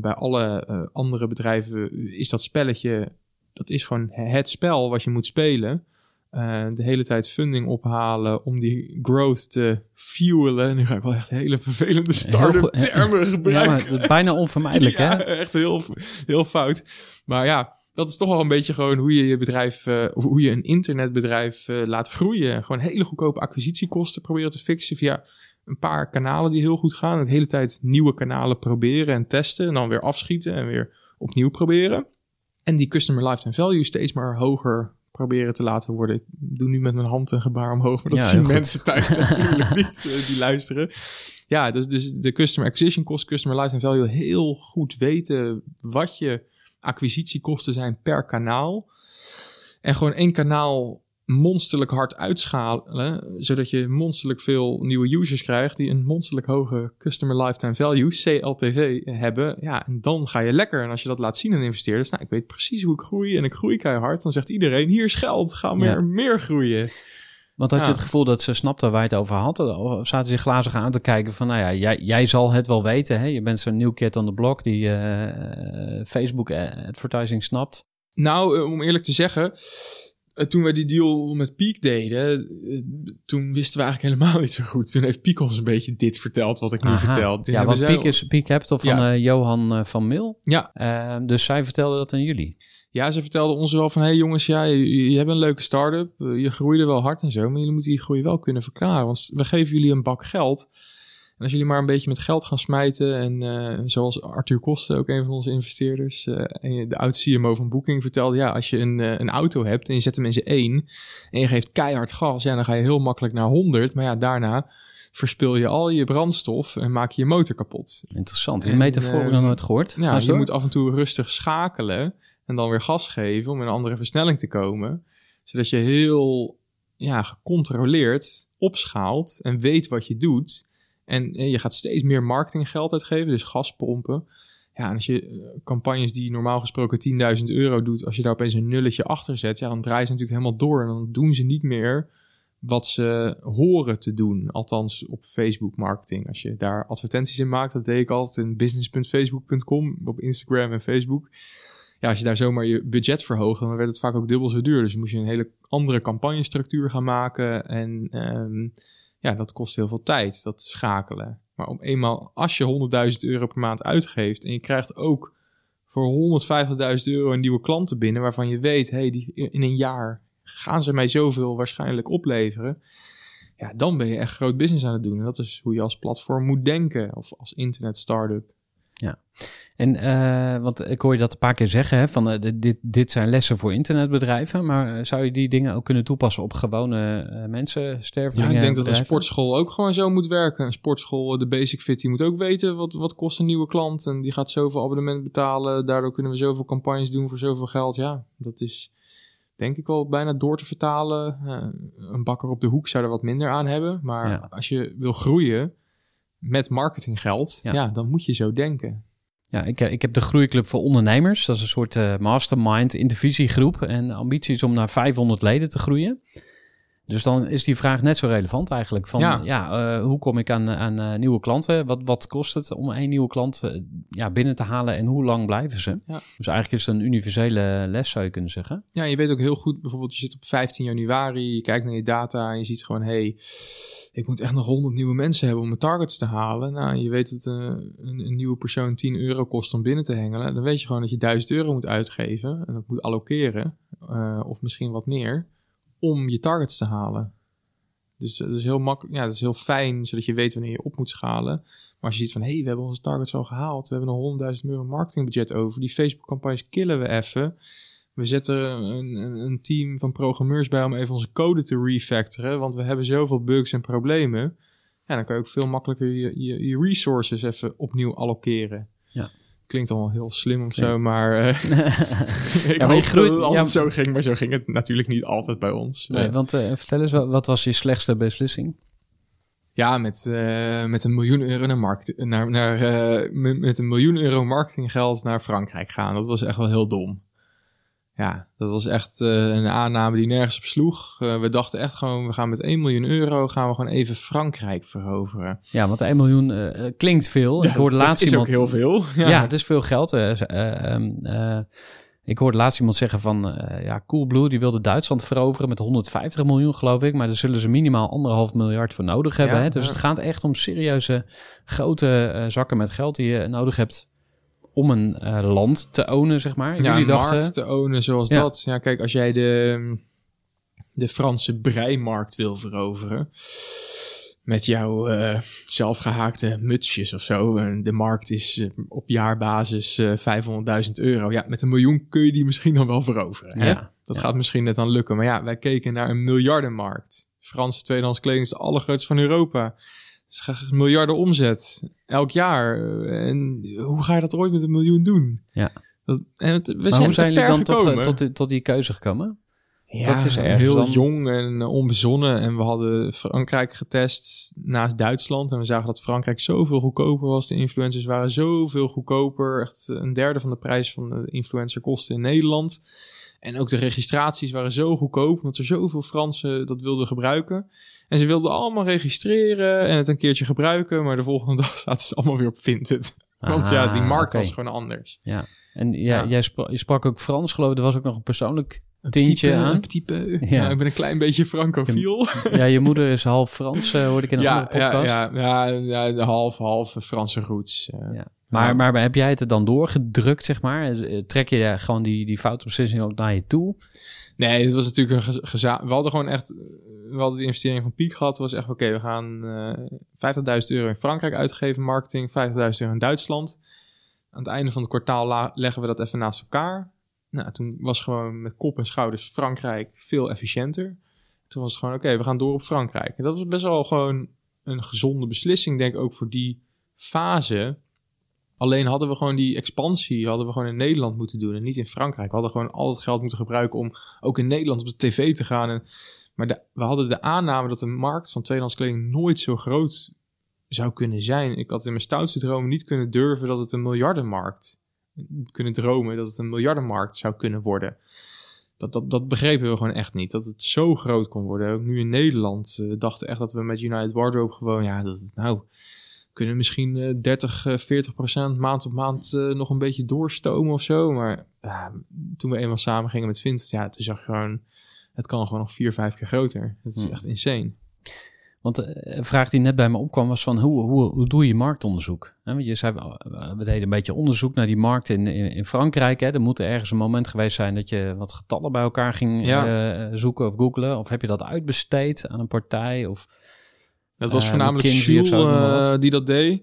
Bij alle andere bedrijven is dat spelletje, dat is gewoon het spel wat je moet spelen. Eh, de hele tijd funding ophalen om die growth te fuelen. En nu ga ik wel echt hele vervelende start-up termen Ja, gebruiken. maar het is bijna onvermijdelijk, ja, hè? echt heel, heel fout. Maar ja, dat is toch wel een beetje gewoon hoe je je bedrijf, eh, hoe je een internetbedrijf eh, laat groeien. Gewoon hele goedkope acquisitiekosten proberen te fixen via een paar kanalen die heel goed gaan. En de hele tijd nieuwe kanalen proberen en testen. En dan weer afschieten en weer opnieuw proberen. En die customer lifetime value steeds maar hoger proberen te laten worden. Ik doe nu met mijn hand een gebaar omhoog, maar dat Ja, zien goed. mensen thuis natuurlijk niet eh, die luisteren. Ja, dus, dus de customer acquisition cost, customer lifetime value, heel goed weten wat je acquisitiekosten zijn per kanaal. En gewoon één kanaal monsterlijk hard uitschalen, zodat je monsterlijk veel nieuwe users krijgt die een monsterlijk hoge customer lifetime value, CLTV, hebben. Ja, en dan ga je lekker. En als je dat laat zien aan investeerders, nou, ik weet precies hoe ik groei en ik groei keihard, dan zegt iedereen, hier is geld, ga meer, Ja. meer groeien. Want had je het gevoel dat ze snapten waar je het over had? Of zaten ze glazig aan te kijken van, nou ja, jij, jij zal het wel weten. Hè? Je bent zo'n nieuw kid on the block die eh, Facebook advertising snapt. Nou, om eerlijk te zeggen, toen we die deal met Peak deden, eh, toen wisten we eigenlijk helemaal niet zo goed. Toen heeft Peak ons een beetje dit verteld wat ik nu vertel. Toen Ja, want Peak, is, Peak Capital van Ja. eh, Johan eh, van Mil. Ja, Eh, dus zij vertelde dat aan jullie. ja, ze vertelden ons wel van, hé hey jongens, ja, je, je hebt een leuke start-up, eh, je groeide wel hard en zo, maar jullie moeten die groei wel kunnen verklaren, want we geven jullie een bak geld. Als jullie maar een beetje met geld gaan smijten en eh, zoals Arthur Kosten, ook een van onze investeerders, en je- de oud CMO van Booking vertelde, ja, als je een, eh, een auto hebt en je zet hem in zijn één en je geeft keihard gas, ja, dan ga je heel makkelijk naar 100, maar ja, daarna verspil je al je brandstof en maak je je motor kapot. Interessant. Die metafoor nog nooit gehoord. Ja, je door. moet af en toe rustig schakelen en dan weer gas geven om in een andere versnelling te komen. Zodat je heel ja, gecontroleerd opschaalt en weet wat je doet. En eh, je gaat steeds meer marketinggeld uitgeven, dus gaspompen. Ja, als je eh, campagnes die normaal gesproken 10.000 euro doet, als je daar opeens een nulletje achter zet, ja, dan draaien ze natuurlijk helemaal door. En dan doen ze niet meer wat ze horen te doen. Althans op Facebook marketing. Als je daar advertenties in maakt, dat deed ik altijd in business.facebook.com op Instagram en Facebook. Ja, als je daar zomaar je budget verhoogt, dan werd het vaak ook dubbel zo duur. Dus moest je een hele andere campagnestructuur gaan maken. En ehm, ja, dat kost heel veel tijd, dat schakelen. Maar om eenmaal, als je 100.000 euro per maand uitgeeft en je krijgt ook voor 150.000 euro een nieuwe klanten binnen, waarvan je weet, hey, die, in een jaar gaan ze mij zoveel waarschijnlijk opleveren. Ja, dan ben je echt groot business aan het doen. En dat is hoe je als platform moet denken of als internet startup. En, eh, want ik hoor je dat een paar keer zeggen, hè, van eh, dit- dit, zijn lessen voor internetbedrijven. Maar eh, zou je die dingen ook kunnen toepassen op gewone mensen, Ja, stervelingen? ik denk dat een sportschool ook gewoon zo moet werken. Een sportschool, de Basic Fit, die moet ook weten wat, wat kost een nieuwe klant. En die gaat zoveel abonnement betalen. Daardoor kunnen we zoveel campagnes doen voor zoveel geld. Ja, dat is denk ik wel bijna door te vertalen. Een bakker op de hoek zou er wat minder aan hebben. Maar Ja. als je wil groeien met marketinggeld, Ja. ja. dan moet je zo denken. Ja, ik, eh, ik heb de Groeiclub voor Ondernemers. Dat is een soort eh, mastermind intervisiegroep. En de ambitie is om naar 500 leden te groeien. Dus dan is die vraag net zo relevant eigenlijk. Van, ja, Ja. eh, hoe kom ik aan, aan nieuwe klanten? Wat, wat kost het om één nieuwe klant ja, binnen te halen? En hoe lang blijven ze? Ja. Dus eigenlijk is het een universele les, zou je kunnen zeggen. Ja, je weet ook heel goed, bijvoorbeeld je zit op 15 januari, je kijkt naar je data en je ziet gewoon, hey, ik moet echt nog 100 nieuwe mensen hebben om mijn targets te halen. Nou, je weet dat eh, een, nieuwe persoon 10 euro kost om binnen te hengelen. Dan weet je gewoon dat je 1000 euro moet uitgeven en dat moet allokeren, eh, of misschien wat meer, om je targets te halen. Dus dat is heel makkelijk, ja, dat is heel fijn, zodat je weet wanneer je op moet schalen. Maar als je ziet van, hé, hey, we hebben onze targets al gehaald, we hebben nog 100.000 euro marketingbudget over, die Facebook-campagnes killen we even. We zetten een, een, team van programmeurs bij om even onze code te refactoren, want we hebben zoveel bugs en problemen. Ja, dan kan je ook veel makkelijker je, je, je resources even opnieuw allokeren. Ja. Klinkt allemaal heel slim of zo, maar eh, ik Ja, maar je groeit- het altijd ja. zo ging, maar zo ging het natuurlijk niet altijd bij ons. Nee, want eh, vertel eens, wat, wat was je slechtste beslissing? Ja, met, eh, met een miljoen euro naar markt, naar, naar, met een miljoen euro marketinggeld naar Frankrijk gaan. Dat was echt wel heel dom. Ja, dat was echt eh, een aanname die nergens op sloeg. Eh, we dachten echt gewoon, we gaan met 1 miljoen euro gaan we gewoon even Frankrijk veroveren. Ja, want 1 miljoen eh, klinkt veel. ik hoorde dat laatst is iemand... ook heel veel. Ja, Ja, het is veel geld. eh, eh, ehm, eh, ik hoorde laatst iemand zeggen van, ja, Coolblue die wilde Duitsland veroveren met 150 miljoen geloof ik, maar daar zullen ze minimaal anderhalf miljard voor nodig hebben. Ja, hè? Dus het gaat echt om serieuze grote zakken met geld die je nodig hebt om een eh, land te ownen, zeg maar. ja Jullie dachten, markt te ownen zoals Ja. dat. Ja, kijk, als jij de, de Franse breimarkt wil veroveren... met jouw eh, zelfgehaakte mutsjes of zo... en de markt is eh, op jaarbasis eh 500.000 euro... ja, met een miljoen kun je die misschien dan wel veroveren. Hè? Ja, Dat ja. gaat misschien net aan lukken. Maar ja, wij keken naar een miljardenmarkt. Franse tweedehands kleding is de allergrootste van Europa. Miljarden omzet elk jaar. En hoe ga je dat ooit met een miljoen doen? Ja. Dat, en het, we maar zijn hoe zijn jullie ver dan toch eh, tot, die- tot die keuze gekomen? ja, dat is heel dan- jong en eh, onbezonnen. En we hadden Frankrijk getest naast Duitsland. En we zagen dat Frankrijk zoveel goedkoper was. De influencers waren zoveel goedkoper. Echt een derde van de prijs van de influencer kosten in Nederland. En ook de registraties waren zo goedkoop. Omdat er zoveel Fransen dat wilden gebruiken. En ze wilden allemaal registreren en het een keertje gebruiken. Maar de volgende dag zaten ze allemaal weer op Vinted. Want ja, die Ah, markt was gewoon anders. Ja. En ja, Ja. jij sprak, je sprak ook Frans, geloof ik. Er was ook nog een persoonlijk Een Tintje peu, aan. Een petit peu. Ja. Ja. ik ben een klein beetje francofiel. Ja, je moeder is half Frans, eh, hoorde ik in een Ja, andere ja, podcast. ja, ja, ja, de half, half Franse roots. eh. Ja. Maar, Ja. maar heb jij het er dan doorgedrukt, zeg maar? Eh, Trek je gewoon die, die foute beslissing ook naar je toe? Nee, dit was natuurlijk een geza- We hadden gewoon echt we hadden die investering van Piek gehad. was echt, oké, we gaan eh 50.000 euro in Frankrijk uitgeven, marketing. 50.000 euro in Duitsland. Aan het einde van het kwartaal leggen we dat even naast elkaar. Nou, toen was gewoon met kop en schouders Frankrijk veel efficiënter. Toen was het gewoon, oké, we gaan door op Frankrijk. En dat was best wel gewoon een gezonde beslissing, denk ik, ook voor die fase. Alleen hadden we gewoon die expansie, hadden we gewoon in Nederland moeten doen en niet in Frankrijk. We hadden gewoon al het geld moeten gebruiken om ook in Nederland op de tv te gaan. En, maar we hadden de aanname dat de markt van tweedehands kleding nooit zo groot zou kunnen zijn. Ik had in mijn stoutste dromen niet kunnen durven dat het een miljardenmarkt, kunnen dromen dat het een miljardenmarkt zou kunnen worden. Dat, dat, dat begrepen we gewoon echt niet. Dat het zo groot kon worden. Ook nu in Nederland eh, dachten echt dat we met United Wardrobe gewoon, ja, dat het nou kunnen misschien eh, 30, eh, 40 procent maand op maand eh, nog een beetje doorstomen of zo. Maar toen we eenmaal samen gingen met Vinted, ja, toen zag je gewoon, het kan gewoon nog vier, vijf keer groter. Dat is Hmm. echt insane. Want eh, een vraag die net bij me opkwam was van hoe, hoe, hoe doe je marktonderzoek? Want je zei, eh, we deden een beetje onderzoek naar die markt in, in, in Frankrijk. Hè. Er moet ergens een moment geweest zijn dat je wat getallen bij elkaar ging Ja. eh, zoeken of googlen. Of heb je dat uitbesteed aan een partij? Of, Dat was Eh, voornamelijk Jules eh, die dat deed.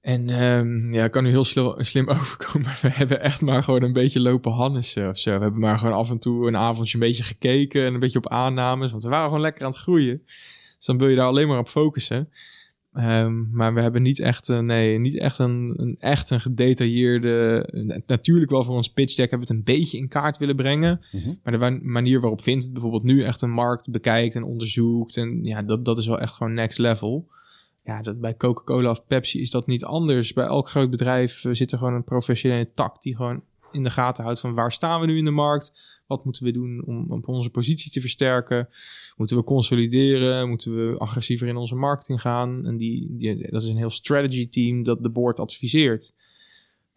En ehm, ja, ik kan nu heel slim, slim overkomen, maar we hebben echt maar gewoon een beetje lopen hannissen of zo. We hebben maar gewoon af en toe een avondje een beetje gekeken en een beetje op aannames, want we waren gewoon lekker aan het groeien. Dus dan wil je daar alleen maar op focussen. Ehm, maar we hebben niet echt, een, nee, niet echt een, een echt een gedetailleerde. Natuurlijk wel voor ons pitch deck hebben we het een beetje in kaart willen brengen. Maar de manier waarop vindt het bijvoorbeeld nu echt een markt bekijkt en onderzoekt. En ja, dat, dat is wel echt gewoon next level. Ja, dat, bij Coca-Cola of Pepsi is dat niet anders. Bij elk groot bedrijf eh, zit er gewoon een professionele tak die gewoon in de gaten houdt van waar staan we nu in de markt? Wat moeten we doen om, onze positie te versterken? Moeten we consolideren? Moeten we agressiever in onze marketing gaan? En die, die, dat is een heel strategy team dat de board adviseert.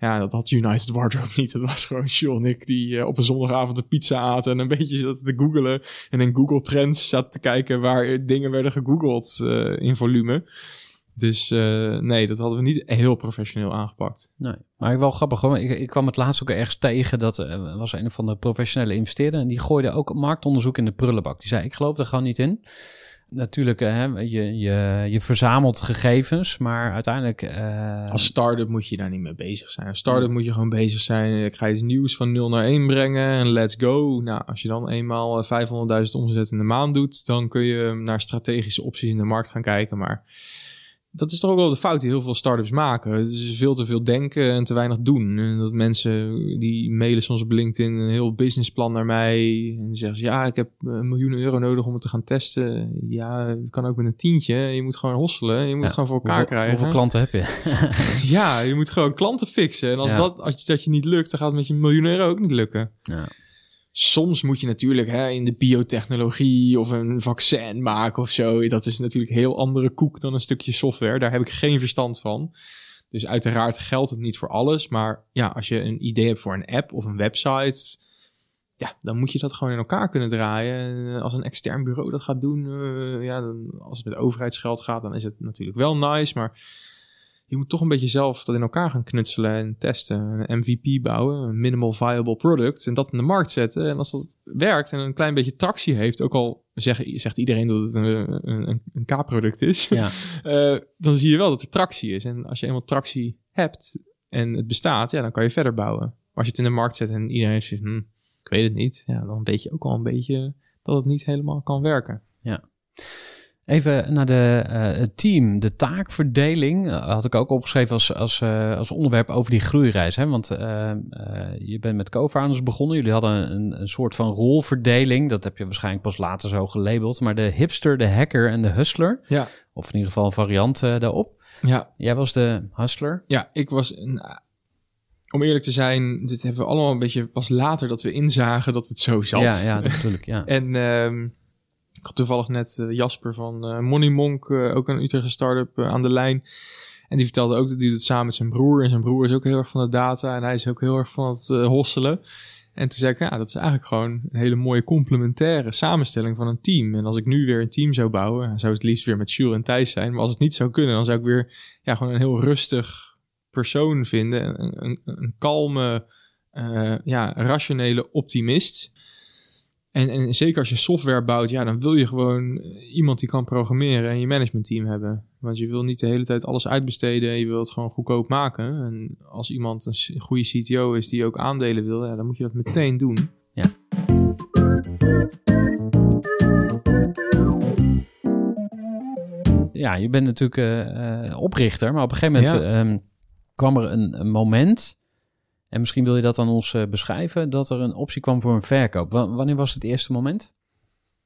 Ja, dat had United Wardrobe niet. Dat was gewoon Jules en ik die eh, op een zondagavond een pizza aten en een beetje zaten te googelen. En in Google Trends zaten te kijken waar dingen werden gegoogeld eh, in volume. Dus eh, nee, dat hadden we niet heel professioneel aangepakt. Nee, maar wel grappig hoor. Ik, ik kwam het laatst ook ergens tegen. Dat er was een van de professionele investeerder. En die gooide ook marktonderzoek in de prullenbak. Die zei, ik geloof er gewoon niet in. Natuurlijk, eh, hè, je, je, je verzamelt gegevens. Maar uiteindelijk... eh, Als start-up moet je daar niet mee bezig zijn. Als start-up moet je gewoon bezig zijn. Ik ga iets nieuws van 0 naar 1 brengen en let's go. Nou, als je dan eenmaal eh, 500.000 omzet in de maand doet, dan kun je naar strategische opties in de markt gaan kijken. Maar dat is toch ook wel de fout die heel veel start-ups maken. Het is veel te veel denken en te weinig doen. En dat mensen die mailen soms op LinkedIn een heel businessplan naar mij. En die zeggen ze, ja, ik heb een miljoen euro nodig om het te gaan testen. Ja, het kan ook met een tientje. Je moet gewoon hosselen. Je moet ja, gewoon voor elkaar hoeveel, krijgen. Hoeveel klanten heb je? Ja, je moet gewoon klanten fixen. En als, Ja. dat, als dat je niet lukt, dan gaat het met je miljoen euro ook niet lukken. ja. Soms moet je natuurlijk hè, in de biotechnologie of een vaccin maken of zo. Dat is natuurlijk heel andere koek dan een stukje software. Daar heb ik geen verstand van. Dus uiteraard geldt het niet voor alles. Maar ja, als je een idee hebt voor een app of een website... Ja, dan moet je dat gewoon in elkaar kunnen draaien. En, eh, Als een extern bureau dat gaat doen, eh, ja, dan, als het met overheidsgeld gaat, dan is het natuurlijk wel nice. Maar je moet toch een beetje zelf dat in elkaar gaan knutselen en testen. Een MVP bouwen, een minimal viable product. En dat in de markt zetten. En als dat werkt en een klein beetje tractie heeft, ook al zegt iedereen dat het een, een, een K-product is, Ja. eh, dan zie je wel dat er tractie is. En als je eenmaal tractie hebt en het bestaat, ja, dan kan je verder bouwen. Maar als je het in de markt zet en iedereen zegt, hm, ik weet het niet, ja, dan weet je ook al een beetje dat het niet helemaal kan werken. Even naar de, eh, het team, de taakverdeling. eh, had ik ook opgeschreven als, als, eh, als onderwerp over die groeireis. Hè? Want je bent met co-founders begonnen. Jullie hadden een, een soort van rolverdeling. Dat heb je waarschijnlijk pas later zo gelabeld. Maar de hipster, de hacker en de hustler. Ja. Of in ieder geval een variant daarop. Ja, Jij was de hustler. Ja, ik was. Een, om eerlijk te zijn, dit hebben we allemaal een beetje pas later dat we inzagen dat het zo zat. Ja, ja, natuurlijk. Ja. En ehm, ik had toevallig net eh, Jasper van eh, Money Monk, eh, ook een Utrechtse start-up, aan de lijn. En die vertelde ook dat hij het samen met zijn broer. En zijn broer is ook heel erg van de data. En hij is ook heel erg van het eh, hosselen. En toen zei ik, ja, dat is eigenlijk gewoon een hele mooie complementaire samenstelling van een team. En als ik nu weer een team zou bouwen, zou het liefst weer met Jules en Thijs zijn. Maar als het niet zou kunnen, dan zou ik weer ja, gewoon een heel rustig persoon vinden. Een, een, een kalme, ja, rationele optimist. En, en zeker als je software bouwt, ja, dan wil je gewoon iemand die kan programmeren en je managementteam hebben. Want je wil niet de hele tijd alles uitbesteden. Je wil het gewoon goedkoop maken. En als iemand een goede CTO is die ook aandelen wil, ja, dan moet je dat meteen doen. Ja, je bent natuurlijk eh, eh, oprichter, maar op een gegeven moment Ja. ehm, kwam er een, een moment, en misschien wil je dat aan ons eh, beschrijven, dat er een optie kwam voor een verkoop. Wa- wanneer was het eerste moment?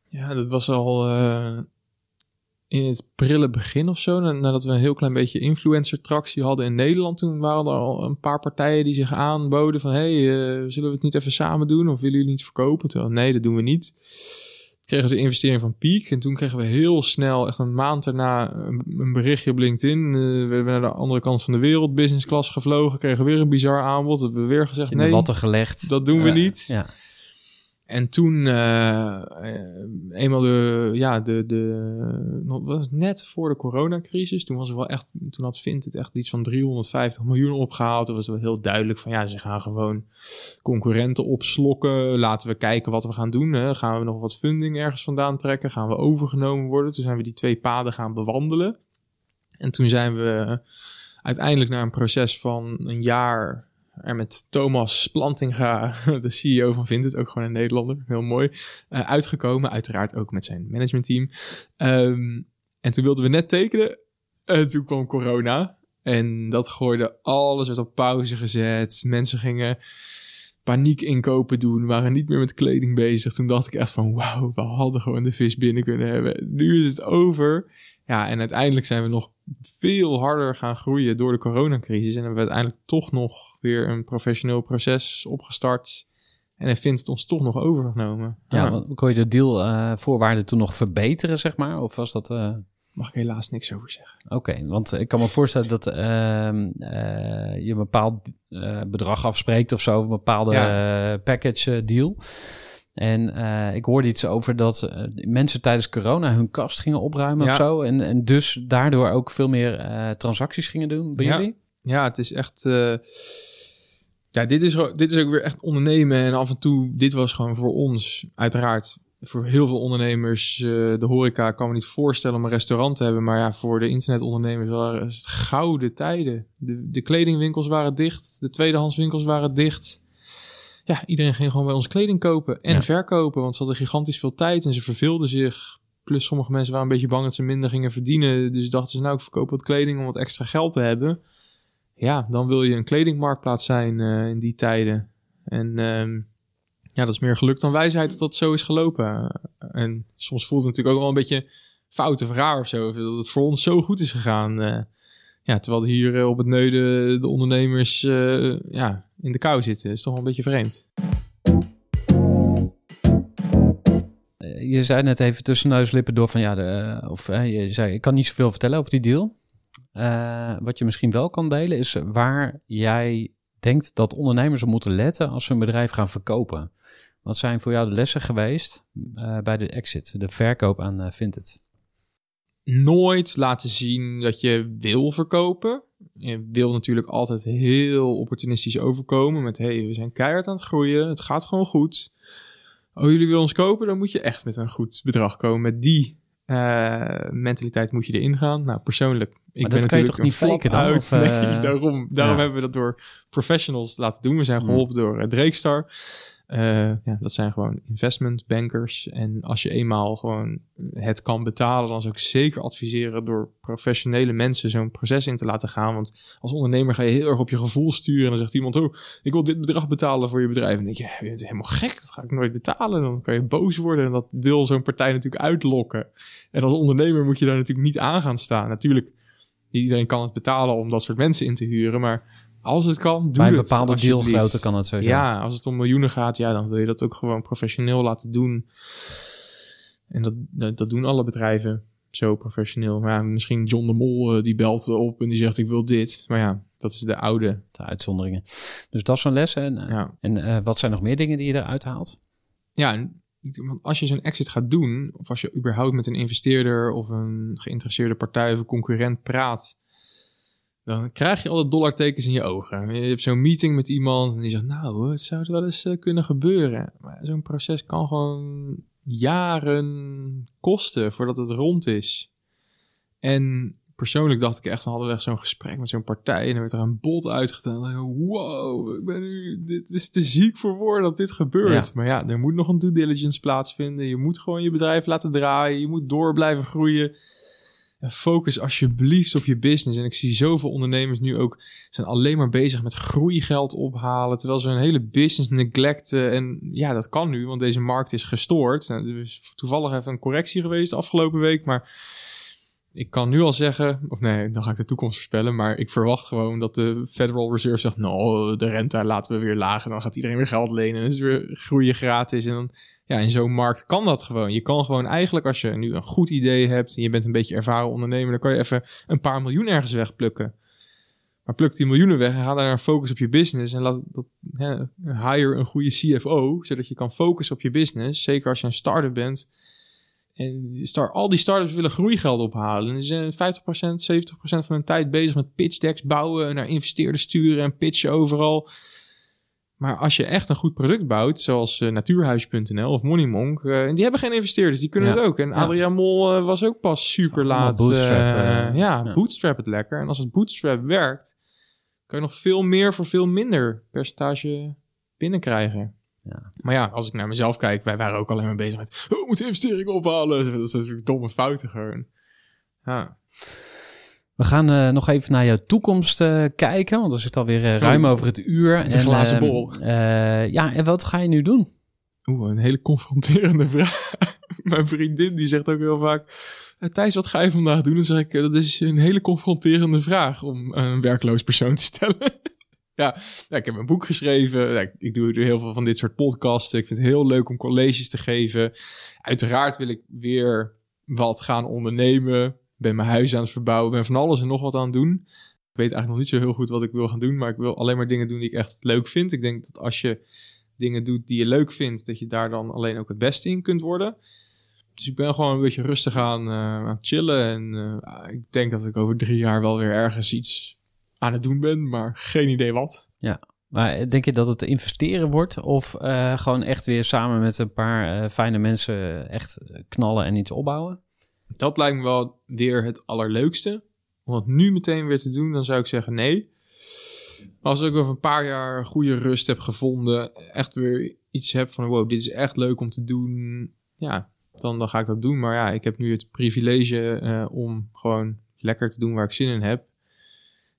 Ja, dat was al eh, in het prille begin of zo. na- Nadat we een heel klein beetje influencer tractie hadden in Nederland. Toen waren er al een paar partijen die zich aanboden van... hey, eh, zullen we het niet even samen doen? Of willen jullie niet verkopen? Toen, nee, dat doen we niet. Kregen ze de investering van Peak. En toen kregen we heel snel, echt een maand daarna, een, berichtje op LinkedIn. Eh, we hebben naar de andere kant van de wereld, business class gevlogen. Kregen weer een bizar aanbod. Hebben we weer gezegd, nee, watten gelegd. dat doen we niet. Ja. En toen, eh, eh, eenmaal de, ja, de, de, was het net voor de coronacrisis. Toen was er wel echt, toen had Vint het echt iets van 350 miljoen opgehaald. Toen was wel heel duidelijk van, ja, ze gaan gewoon concurrenten opslokken. Laten we kijken wat we gaan doen. Hè. Gaan we nog wat funding ergens vandaan trekken? Gaan we overgenomen worden? Toen zijn we die twee paden gaan bewandelen. En toen zijn we uiteindelijk naar een proces van een jaar er met Thomas Plantinga, de CEO van Vinted, ook gewoon een Nederlander, heel mooi, eh, uitgekomen. Uiteraard ook met zijn managementteam. Ehm, en toen wilden we net tekenen. En toen kwam corona. En dat gooide alles, werd op pauze gezet. Mensen gingen paniek inkopen doen, waren niet meer met kleding bezig. Toen dacht ik echt van, wauw, we hadden gewoon de vis binnen kunnen hebben. Nu is het over. Ja, en uiteindelijk zijn we nog veel harder gaan groeien door de coronacrisis. En hebben we uiteindelijk toch nog weer een professioneel proces opgestart. En vindt het ons toch nog overgenomen. Ja, kon je de dealvoorwaarden toen nog verbeteren, zeg maar? Of was dat... eh, mag ik helaas niks over zeggen. Oké, want ik kan me voorstellen dat ehm, eh, je een bepaald eh, bedrag afspreekt of zo, of een bepaalde eh, package eh, deal. En eh, ik hoorde iets over dat eh, mensen tijdens corona hun kast gingen opruimen Ja. of zo. En, en dus daardoor ook veel meer eh, transacties gingen doen bij Ja. jullie. Ja, het is echt. ja, dit is, dit is ook weer echt ondernemen. En af en toe, dit was gewoon voor ons, uiteraard. Voor heel veel ondernemers, de horeca kan me niet voorstellen om een restaurant te hebben. Maar ja, voor de internetondernemers waren het gouden tijden. De, de kledingwinkels waren dicht, de tweedehandswinkels waren dicht. Ja, iedereen ging gewoon bij ons kleding kopen en Ja. verkopen. Want ze hadden gigantisch veel tijd en ze verveelden zich. Plus sommige mensen waren een beetje bang dat ze minder gingen verdienen. Dus dachten ze, nou, ik verkoop wat kleding om wat extra geld te hebben ja, dan wil je een kledingmarktplaats zijn eh, in die tijden. En ehm, ja, dat is meer geluk dan wijsheid dat dat zo is gelopen. En soms voelt het natuurlijk ook wel een beetje fout of raar of zo. Dat het voor ons zo goed is gegaan. eh. Ja, terwijl er hier eh, op het neuden de ondernemers eh, ja, in de kou zitten. is toch wel een beetje vreemd. Eh, je zei net even tussen neus en lippen door van ja, de, of je zei ik kan niet zoveel vertellen over die deal. Wat je misschien wel kan delen is waar jij denkt dat ondernemers op moeten letten als ze een bedrijf gaan verkopen. Wat zijn voor jou de lessen geweest bij de exit, de verkoop aan Vinted? Nooit laten zien dat je wil verkopen. Je wil natuurlijk altijd heel opportunistisch overkomen met... hey, we zijn keihard aan het groeien, het gaat gewoon goed. Oh, jullie willen ons kopen? Dan moet je echt met een goed bedrag komen. Met die uh, mentaliteit moet je erin gaan. Nou, persoonlijk, ik maar ben dat kan je natuurlijk toch niet faken dan? Of, nee, daarom daarom ja. hebben we dat door professionals laten doen. We zijn geholpen door uh, Drakestar. Uh, ja, dat zijn gewoon investment bankers. En als je eenmaal gewoon het kan betalen, dan zou ik zeker adviseren door professionele mensen zo'n proces in te laten gaan. Want als ondernemer ga je heel erg op je gevoel sturen. En dan zegt iemand, oh, ik wil dit bedrag betalen voor je bedrijf. En dan denk je, ja, je bent helemaal gek, dat ga ik nooit betalen. Dan kan je boos worden en dat wil zo'n partij natuurlijk uitlokken. En als ondernemer moet je daar natuurlijk niet aan gaan staan. Natuurlijk, niet iedereen kan het betalen om dat soort mensen in te huren, maar als het kan, doe Bij een bepaalde dealgrootte kan het sowieso. Ja, als het om miljoenen gaat, ja, dan wil je dat ook gewoon professioneel laten doen. En dat, dat, dat doen alle bedrijven zo professioneel. Maar ja, misschien John de Mol uh, die belt op en die zegt ik wil dit. Maar ja, dat is de oude. De uitzonderingen. Dus dat is een les. En, ja. en uh, wat zijn nog meer dingen die je eruit haalt? Ja, als je zo'n exit gaat doen, of als je überhaupt met een investeerder of een geïnteresseerde partij of een concurrent praat, dan krijg je alle dollartekens in je ogen. Je hebt zo'n meeting met iemand en die zegt, nou, het zou het wel eens eh, kunnen gebeuren. Maar zo'n proces kan gewoon jaren kosten voordat het rond is. En persoonlijk dacht ik echt, dan hadden we echt zo'n gesprek met zo'n partij en er werd er een bod uitgedaan. Dan wow, ik ben nu, dit is te ziek voor woorden dat dit gebeurt. Ja. Maar ja, er moet nog een due diligence plaatsvinden. Je moet gewoon je bedrijf laten draaien. Je moet door blijven groeien. Focus alsjeblieft op je business. En ik zie zoveel ondernemers nu ook zijn alleen maar bezig met groeigeld ophalen. Terwijl ze hun hele business neglecten. En ja, dat kan nu, want deze markt is gestoord. Nou, er is toevallig even een correctie geweest afgelopen week. Maar ik kan nu al zeggen, of nee, dan ga ik de toekomst voorspellen. Maar ik verwacht gewoon dat de Federal Reserve zegt: Nou, de rente laten we weer laag. En dan gaat iedereen weer geld lenen. En is weer groeien gratis. En dan, ja, in zo'n markt kan dat gewoon. Je kan gewoon eigenlijk, als je nu een goed idee hebt. en je bent een beetje ervaren ondernemer. dan kan je even een paar miljoen ergens wegplukken. Maar pluk die miljoenen weg en ga daar focus op je business. En laat dat, hire een goede CFO, zodat je kan focussen op je business. Zeker als je een start-up bent. En start, al die startups willen groeigeld ophalen. En ze zijn 50%, 70% van hun tijd bezig met pitch decks bouwen, naar investeerders sturen en pitchen overal. Maar als je echt een goed product bouwt, zoals eh, Natuurhuis.nl of Moneymonk, eh, die hebben geen investeerders, die kunnen Ja. het ook. En. Adriaan Mol eh, was ook pas super laat. bootstrap, ja. bootstrap het lekker. En als het bootstrap werkt, kan je nog veel meer voor veel minder percentage binnenkrijgen. Ja. Maar ja, als ik naar mezelf kijk, wij waren ook alleen maar bezig met... Oh, we moeten investeringen ophalen. Dat is natuurlijk domme fouten gewoon. Ja, We gaan eh, nog even naar jouw toekomst eh, kijken, want we zitten alweer eh, ruim Oh, over het uur. de glazen ehm, bol. ja, en wat ga je nu doen? Oeh, een hele confronterende vraag. Mijn vriendin die zegt ook heel vaak... "Eh, Thijs, wat ga je vandaag doen? Dan zeg ik, dat is een hele confronterende vraag om een werkloos persoon te stellen. ja, ja, ik heb een boek geschreven. Ja, ik- ik doe heel veel van dit soort podcasten. Ik vind het heel leuk om colleges te geven. Uiteraard wil ik weer wat gaan ondernemen. Ben mijn huis aan het verbouwen. Ben van alles en nog wat aan het doen. Ik weet eigenlijk nog niet zo heel goed wat ik wil gaan doen. Maar ik wil alleen maar dingen doen die ik echt leuk vind. Ik denk dat als je dingen doet die je leuk vindt, dat je daar dan alleen ook het beste in kunt worden. Dus ik ben gewoon een beetje rustig aan, eh, aan chillen. En eh, ik denk dat ik over drie jaar wel weer ergens iets aan het doen ben, maar geen idee wat. Maar denk je dat het investeren wordt of eh, gewoon echt weer samen met een paar fijne mensen echt knallen en iets opbouwen? Dat lijkt me wel weer het allerleukste. Om het nu meteen weer te doen, dan zou ik zeggen nee. Als ik over een paar jaar goede rust heb gevonden, echt weer iets heb van wow, dit is echt leuk om te doen, ja, dan, dan ga ik dat doen. Maar ja, ik heb nu het privilege eh, om gewoon lekker te doen waar ik zin in heb.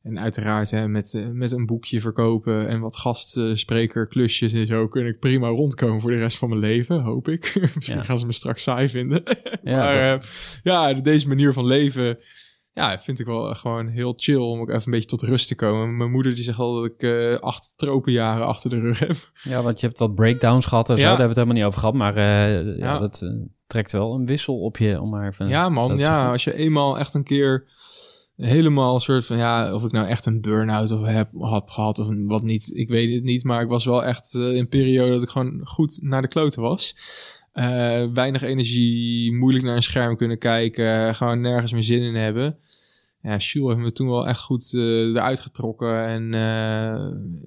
En uiteraard hè, met, eh, met een boekje verkopen en wat gastsprekerklusjes en zo kun ik prima rondkomen voor de rest van mijn leven, hoop ik. Misschien Ja. gaan ze me straks saai vinden. Ja, maar eh, ja, deze manier van leven, ja, vind ik wel gewoon heel chill om ook even een beetje tot rust te komen. Mijn moeder die zegt al dat ik eh, acht tropenjaren achter de rug heb. Ja, want je hebt wat breakdowns gehad en zo, daar hebben we het helemaal niet over gehad. Maar ja. Ja. dat trekt wel een wissel op je, om maar even... Ja, man. Ja, als je eenmaal echt een keer helemaal een soort van, ja, of ik nou echt een burn-out of heb had gehad of wat niet, ik weet het niet. Maar ik was wel echt eh, in een periode dat ik gewoon goed naar de kloten was. Eh, weinig energie, moeilijk naar een scherm kunnen kijken, gewoon nergens meer zin in hebben. Ja, Jules heeft me toen wel echt goed eh, eruit getrokken. En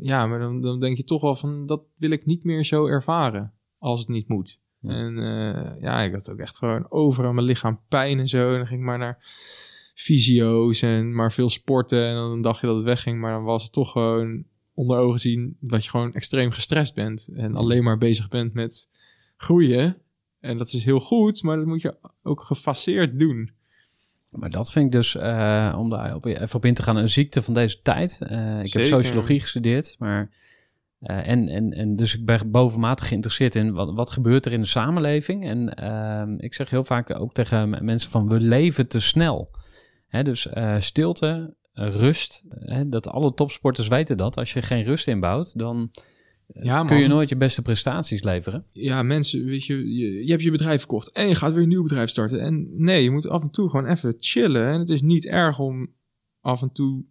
ja, maar dan, dan denk je toch wel van, dat wil ik niet meer zo ervaren als het niet moet. Ja. En ja, ik had ook echt gewoon overal mijn lichaam pijn en zo. En dan ging ik maar naar fysio's en maar veel sporten. En dan dacht je dat het wegging, maar dan was het toch gewoon onder ogen zien dat je gewoon extreem gestrest bent. En alleen maar bezig bent met groeien. En dat is heel goed, maar dat moet je ook gefaseerd doen. Maar dat vind ik dus, eh, om daar op, even op in te gaan, een ziekte van deze tijd. Eh, ik heb sociologie gestudeerd, maar... eh, en, en, en dus ik ben bovenmatig geïnteresseerd in wat, wat gebeurt er in de samenleving. En ehm, ik zeg heel vaak ook tegen mensen van we leven te snel. Dus eh, stilte, eh, rust. Hè, dat alle topsporters weten dat. Als je geen rust inbouwt, dan eh, Ja, kun je nooit je beste prestaties leveren. ja, mensen, weet je, je, je hebt je bedrijf verkocht en je gaat weer een nieuw bedrijf starten. En nee, je moet af en toe gewoon even chillen. En het is niet erg om af en toe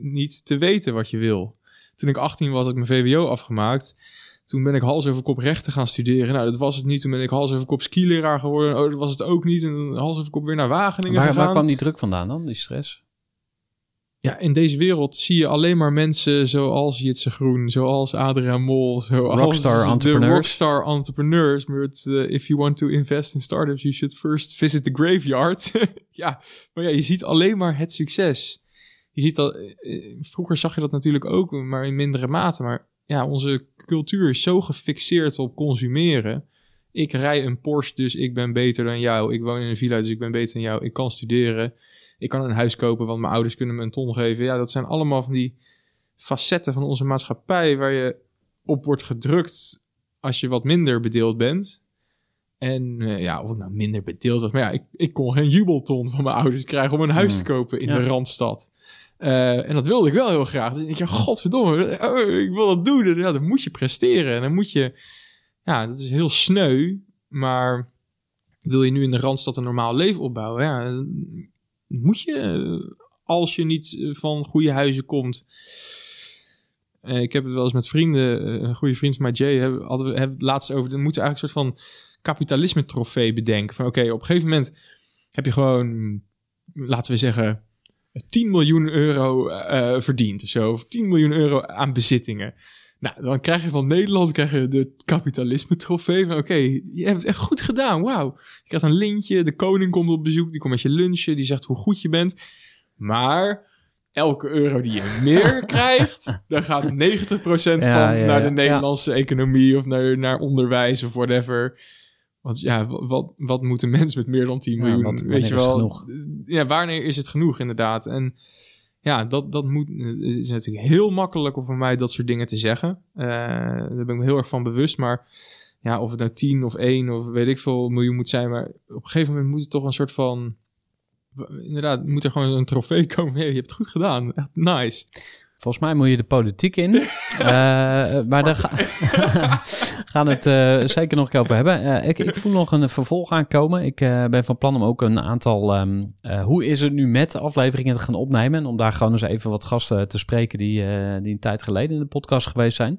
niet te weten wat je wil. Toen ik 18 was, had ik mijn VWO afgemaakt. Toen ben ik hals over kop rechten gaan studeren. Nou, dat was het niet. Toen ben ik hals over kop skileraar geworden. Oh, dat was het ook niet. En hals over kop weer naar Wageningen Waar, gegaan. waar kwam die druk vandaan dan, die stress? ja, in deze wereld zie je alleen maar mensen zoals Jitse Groen, zoals Adriaan Mol, zoals Rockstar de rockstar entrepreneurs. Maar het, eh, if you want to invest in startups, you should first visit the graveyard. ja, maar ja, je ziet alleen maar het succes. Je ziet dat, eh, eh, vroeger zag je dat natuurlijk ook, maar in mindere mate. Maar ja, onze cultuur is zo gefixeerd op consumeren. Ik rij een Porsche, dus ik ben beter dan jou. Ik woon in een villa, dus ik ben beter dan jou. Ik kan studeren. Ik kan een huis kopen, want mijn ouders kunnen me een ton geven. Ja, dat zijn allemaal van die facetten van onze maatschappij waar je op wordt gedrukt als je wat minder bedeeld bent. En eh, ja, of ik nou minder bedeeld was. Maar ja, ik, ik kon geen jubelton van mijn ouders krijgen om een huis te kopen in Ja. de Randstad. Eh, en dat wilde ik wel heel graag. Dus ik dacht, godverdomme, oh, ik wil dat doen. En Ja, dan moet je presteren. En dan moet je... Ja, dat is heel sneu. Maar wil je nu in de Randstad een normaal leven opbouwen? Ja, moet je, eh, als je niet eh, van goede huizen komt... Eh, ik heb het wel eens met vrienden, eh, een goede vriend van mij, Jay, hebben, hadden we het laatst over. Dan moeten eigenlijk een soort van kapitalisme trofee bedenken. Van oké, op een gegeven moment heb je gewoon, laten we zeggen, 10 miljoen euro eh, verdiend of zo. Of 10 miljoen euro aan bezittingen. Nou, dan krijg je van Nederland krijg je de kapitalisme trofee. Van oké, je hebt het echt goed gedaan. Wauw. Je krijgt een lintje. De koning komt op bezoek. Die komt met je lunchen. Die zegt hoe goed je bent. Maar elke euro die je meer krijgt, daar gaat 90% van Ja, ja, naar de. Nederlandse economie of naar, naar onderwijs of whatever. Want ja, wa- wat, wat moet een mens met meer dan 10 Ja, miljoen? wat- weet je is wel? Ja, wanneer is het genoeg inderdaad? En ja, dat, dat moet, het is natuurlijk heel makkelijk om voor mij dat soort dingen te zeggen. Eh, daar ben ik me heel erg van bewust. Maar ja, of het nou 10 of 1 of weet ik veel miljoen moet zijn. Maar op een gegeven moment moet het toch een soort van. Inderdaad, moet er gewoon een trofee komen. Hey, je hebt het goed gedaan. Echt nice. Volgens mij moet je de politiek in. Eh, maar daar ga- gaan we het eh, zeker nog een keer over hebben. Eh, ik, ik voel nog een vervolg aankomen. Ik eh, ben van plan om ook een aantal... ehm, eh, hoe is het nu met afleveringen te gaan opnemen? En om daar gewoon eens even wat gasten te spreken... die, eh, die een tijd geleden in de podcast geweest zijn.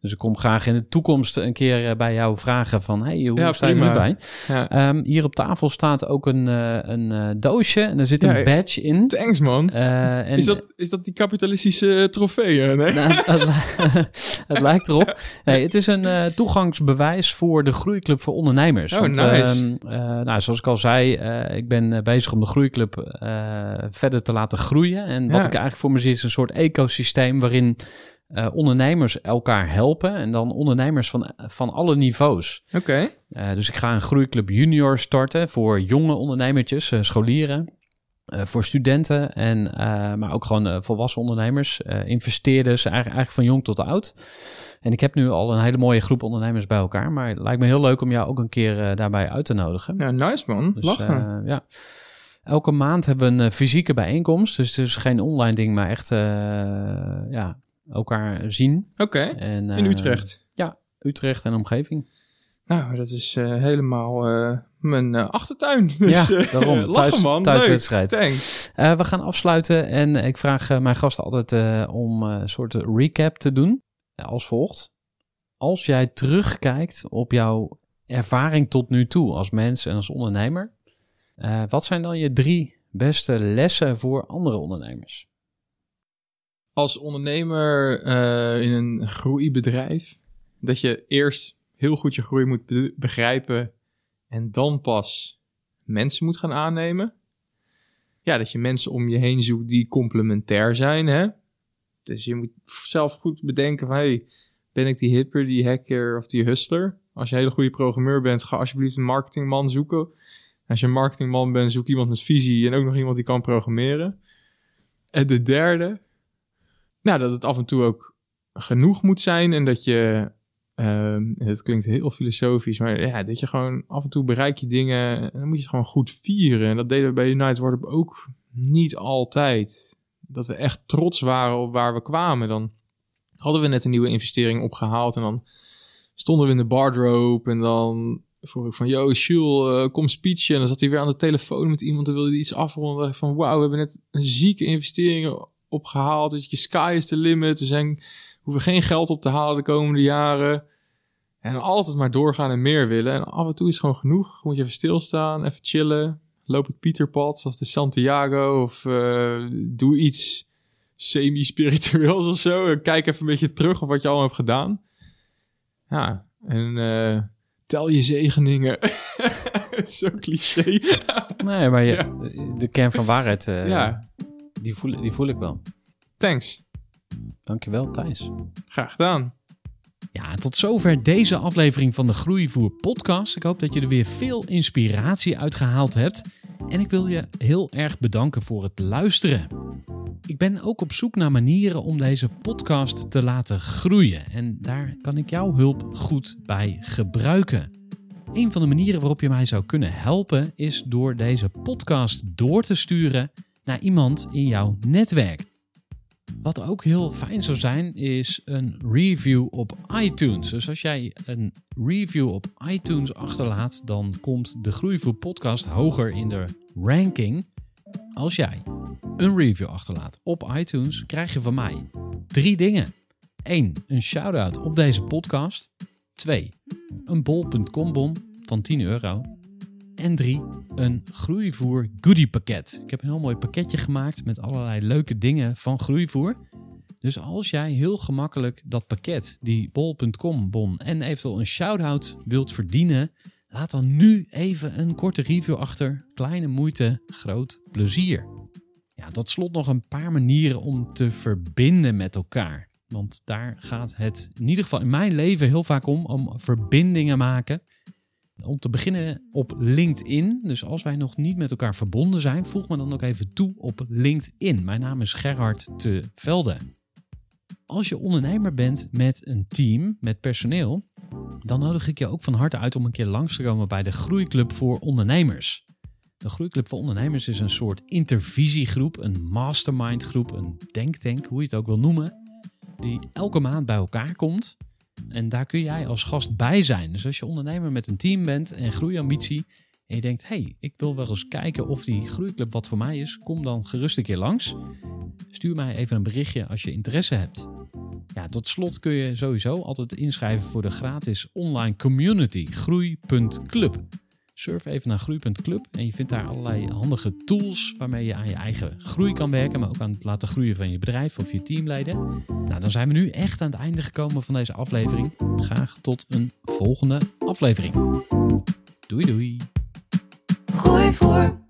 Dus ik kom graag in de toekomst een keer eh, bij jou vragen van... hey, hoe Ja, sta je nu bij? Ja. Ehm, hier op tafel staat ook een, eh, een eh, doosje en er zit een badge in. Thanks man. En, is, dat, is dat die kapitalistische trofeeën? Nee? nou, het, li- het lijkt erop. Nee, het is een toegangsbewijs voor de Groeiclub voor Ondernemers. Oh, nice. ehm, eh, nou, zoals ik al zei, ik ben bezig om de Groeiclub verder te laten groeien. En wat ik eigenlijk voor me zie is een soort ecosysteem waarin eh, ondernemers elkaar helpen. En dan ondernemers van, van alle niveaus. Oké. Eh, dus ik ga een groeiclub junior starten voor jonge ondernemertjes, eh, scholieren. voor studenten, en, maar ook gewoon volwassen ondernemers, investeerders, eigenlijk, eigenlijk van jong tot oud. En ik heb nu al een hele mooie groep ondernemers bij elkaar, maar het lijkt me heel leuk om jou ook een keer daarbij uit te nodigen. Ja, nice man. Dus, Lachen. ja. Elke maand hebben we een fysieke bijeenkomst, dus het is geen online ding, maar echt ja, elkaar zien. Oké. En, In eh, Utrecht. Utrecht en omgeving. Nou, dat is eh, helemaal eh, mijn achtertuin. Dus, Ja, daarom. lachen Thuis- man. thuiswedstrijd. Thanks. We gaan afsluiten en ik vraag mijn gasten altijd om een soort recap te doen. Als volgt. Als jij terugkijkt op jouw ervaring tot nu toe als mens en als ondernemer, wat zijn dan je drie beste lessen voor andere ondernemers? Als ondernemer eh, in een groeibedrijf, dat je eerst heel goed je groei moet be- begrijpen en dan pas mensen moet gaan aannemen. Ja, dat je mensen om je heen zoekt die complementair zijn. Hè? Dus je moet zelf goed bedenken van, hey, ben ik die hipper, die hacker of die hustler? Als je een hele goede programmeur bent, ga alsjeblieft een marketingman zoeken. Als je een marketingman bent, zoek iemand met visie en ook nog iemand die kan programmeren. En de derde, nou, dat het af en toe ook genoeg moet zijn en dat je, ehm, het klinkt heel filosofisch, maar ja, dat je gewoon af en toe bereik je dingen en dan moet je het gewoon goed vieren. En dat deden we bij United Startup ook niet altijd. Dat we echt trots waren op waar we kwamen. Dan hadden we net een nieuwe investering opgehaald en dan stonden we in de bardrobe en dan vroeg ik van, yo, Jules, eh, kom speechen. En dan zat hij weer aan de telefoon met iemand en wilde hij iets afronden. Van, wauw, we hebben net een zieke investering opgehaald. Dus je sky is the limit. We zijn, hoeven geen geld op te halen de komende jaren. En altijd maar doorgaan en meer willen. En af en toe is gewoon genoeg. Moet je even stilstaan, even chillen. Loop het Pieterpad, zoals de Santiago. Of eh, doe iets semi-spiritueels of zo. Kijk even een beetje terug op wat je allemaal hebt gedaan. Ja, en eh, tel je zegeningen. zo cliché. Nee, maar je, Ja. de kern van waarheid, eh, ja, die, voel, die voel ik wel. thanks. Dankjewel, Thijs. Graag gedaan. Ja, en tot zover deze aflevering van de Groeivoer podcast. Ik hoop dat je er weer veel inspiratie uit gehaald hebt. En ik wil je heel erg bedanken voor het luisteren. Ik ben ook op zoek naar manieren om deze podcast te laten groeien. En daar kan ik jouw hulp goed bij gebruiken. Een van de manieren waarop je mij zou kunnen helpen is door deze podcast door te sturen naar iemand in jouw netwerk. Wat ook heel fijn zou zijn, is een review op iTunes. Dus als jij een review op iTunes achterlaat, dan komt de Groeivoer podcast hoger in de ranking. Als jij een review achterlaat op iTunes, krijg je van mij drie dingen. 1. Een shout-out op deze podcast. 2. Een bol.com bon van 10 euro. En 3. Een groeivoer goodie pakket. Ik heb een heel mooi pakketje gemaakt met allerlei leuke dingen van groeivoer. Dus als jij heel gemakkelijk dat pakket, die bol.com bon en eventueel een shout-out wilt verdienen, laat dan nu even een korte review achter. Kleine moeite, groot plezier. Ja, tot slot nog een paar manieren om te verbinden met elkaar. Want daar gaat het in ieder geval in mijn leven heel vaak om, om verbindingen maken. Om te beginnen op LinkedIn. Dus als wij nog niet met elkaar verbonden zijn, voeg me dan ook even toe op LinkedIn. Mijn naam is Gerhard te Velde. Als je ondernemer bent met een team, met personeel, dan nodig ik je ook van harte uit om een keer langs te komen bij de Groeiclub voor Ondernemers. De Groeiclub voor Ondernemers is een soort intervisiegroep, een mastermind groep, een denktank, hoe je het ook wil noemen, die elke maand bij elkaar komt. En daar kun jij als gast bij zijn. Dus als je ondernemer met een team bent en groeiambitie en je denkt, hey, ik wil wel eens kijken of die groeiclub wat voor mij is, kom dan gerust een keer langs. Stuur mij even een berichtje als je interesse hebt. Ja, tot slot kun je sowieso altijd inschrijven voor de gratis online community groei.club. Surf even naar groei.club en je vindt daar allerlei handige tools waarmee je aan je eigen groei kan werken, maar ook aan het laten groeien van je bedrijf of je teamleden. Nou, dan zijn we nu echt aan het einde gekomen van deze aflevering. Graag tot een volgende aflevering. Doei doei. Gooi voor.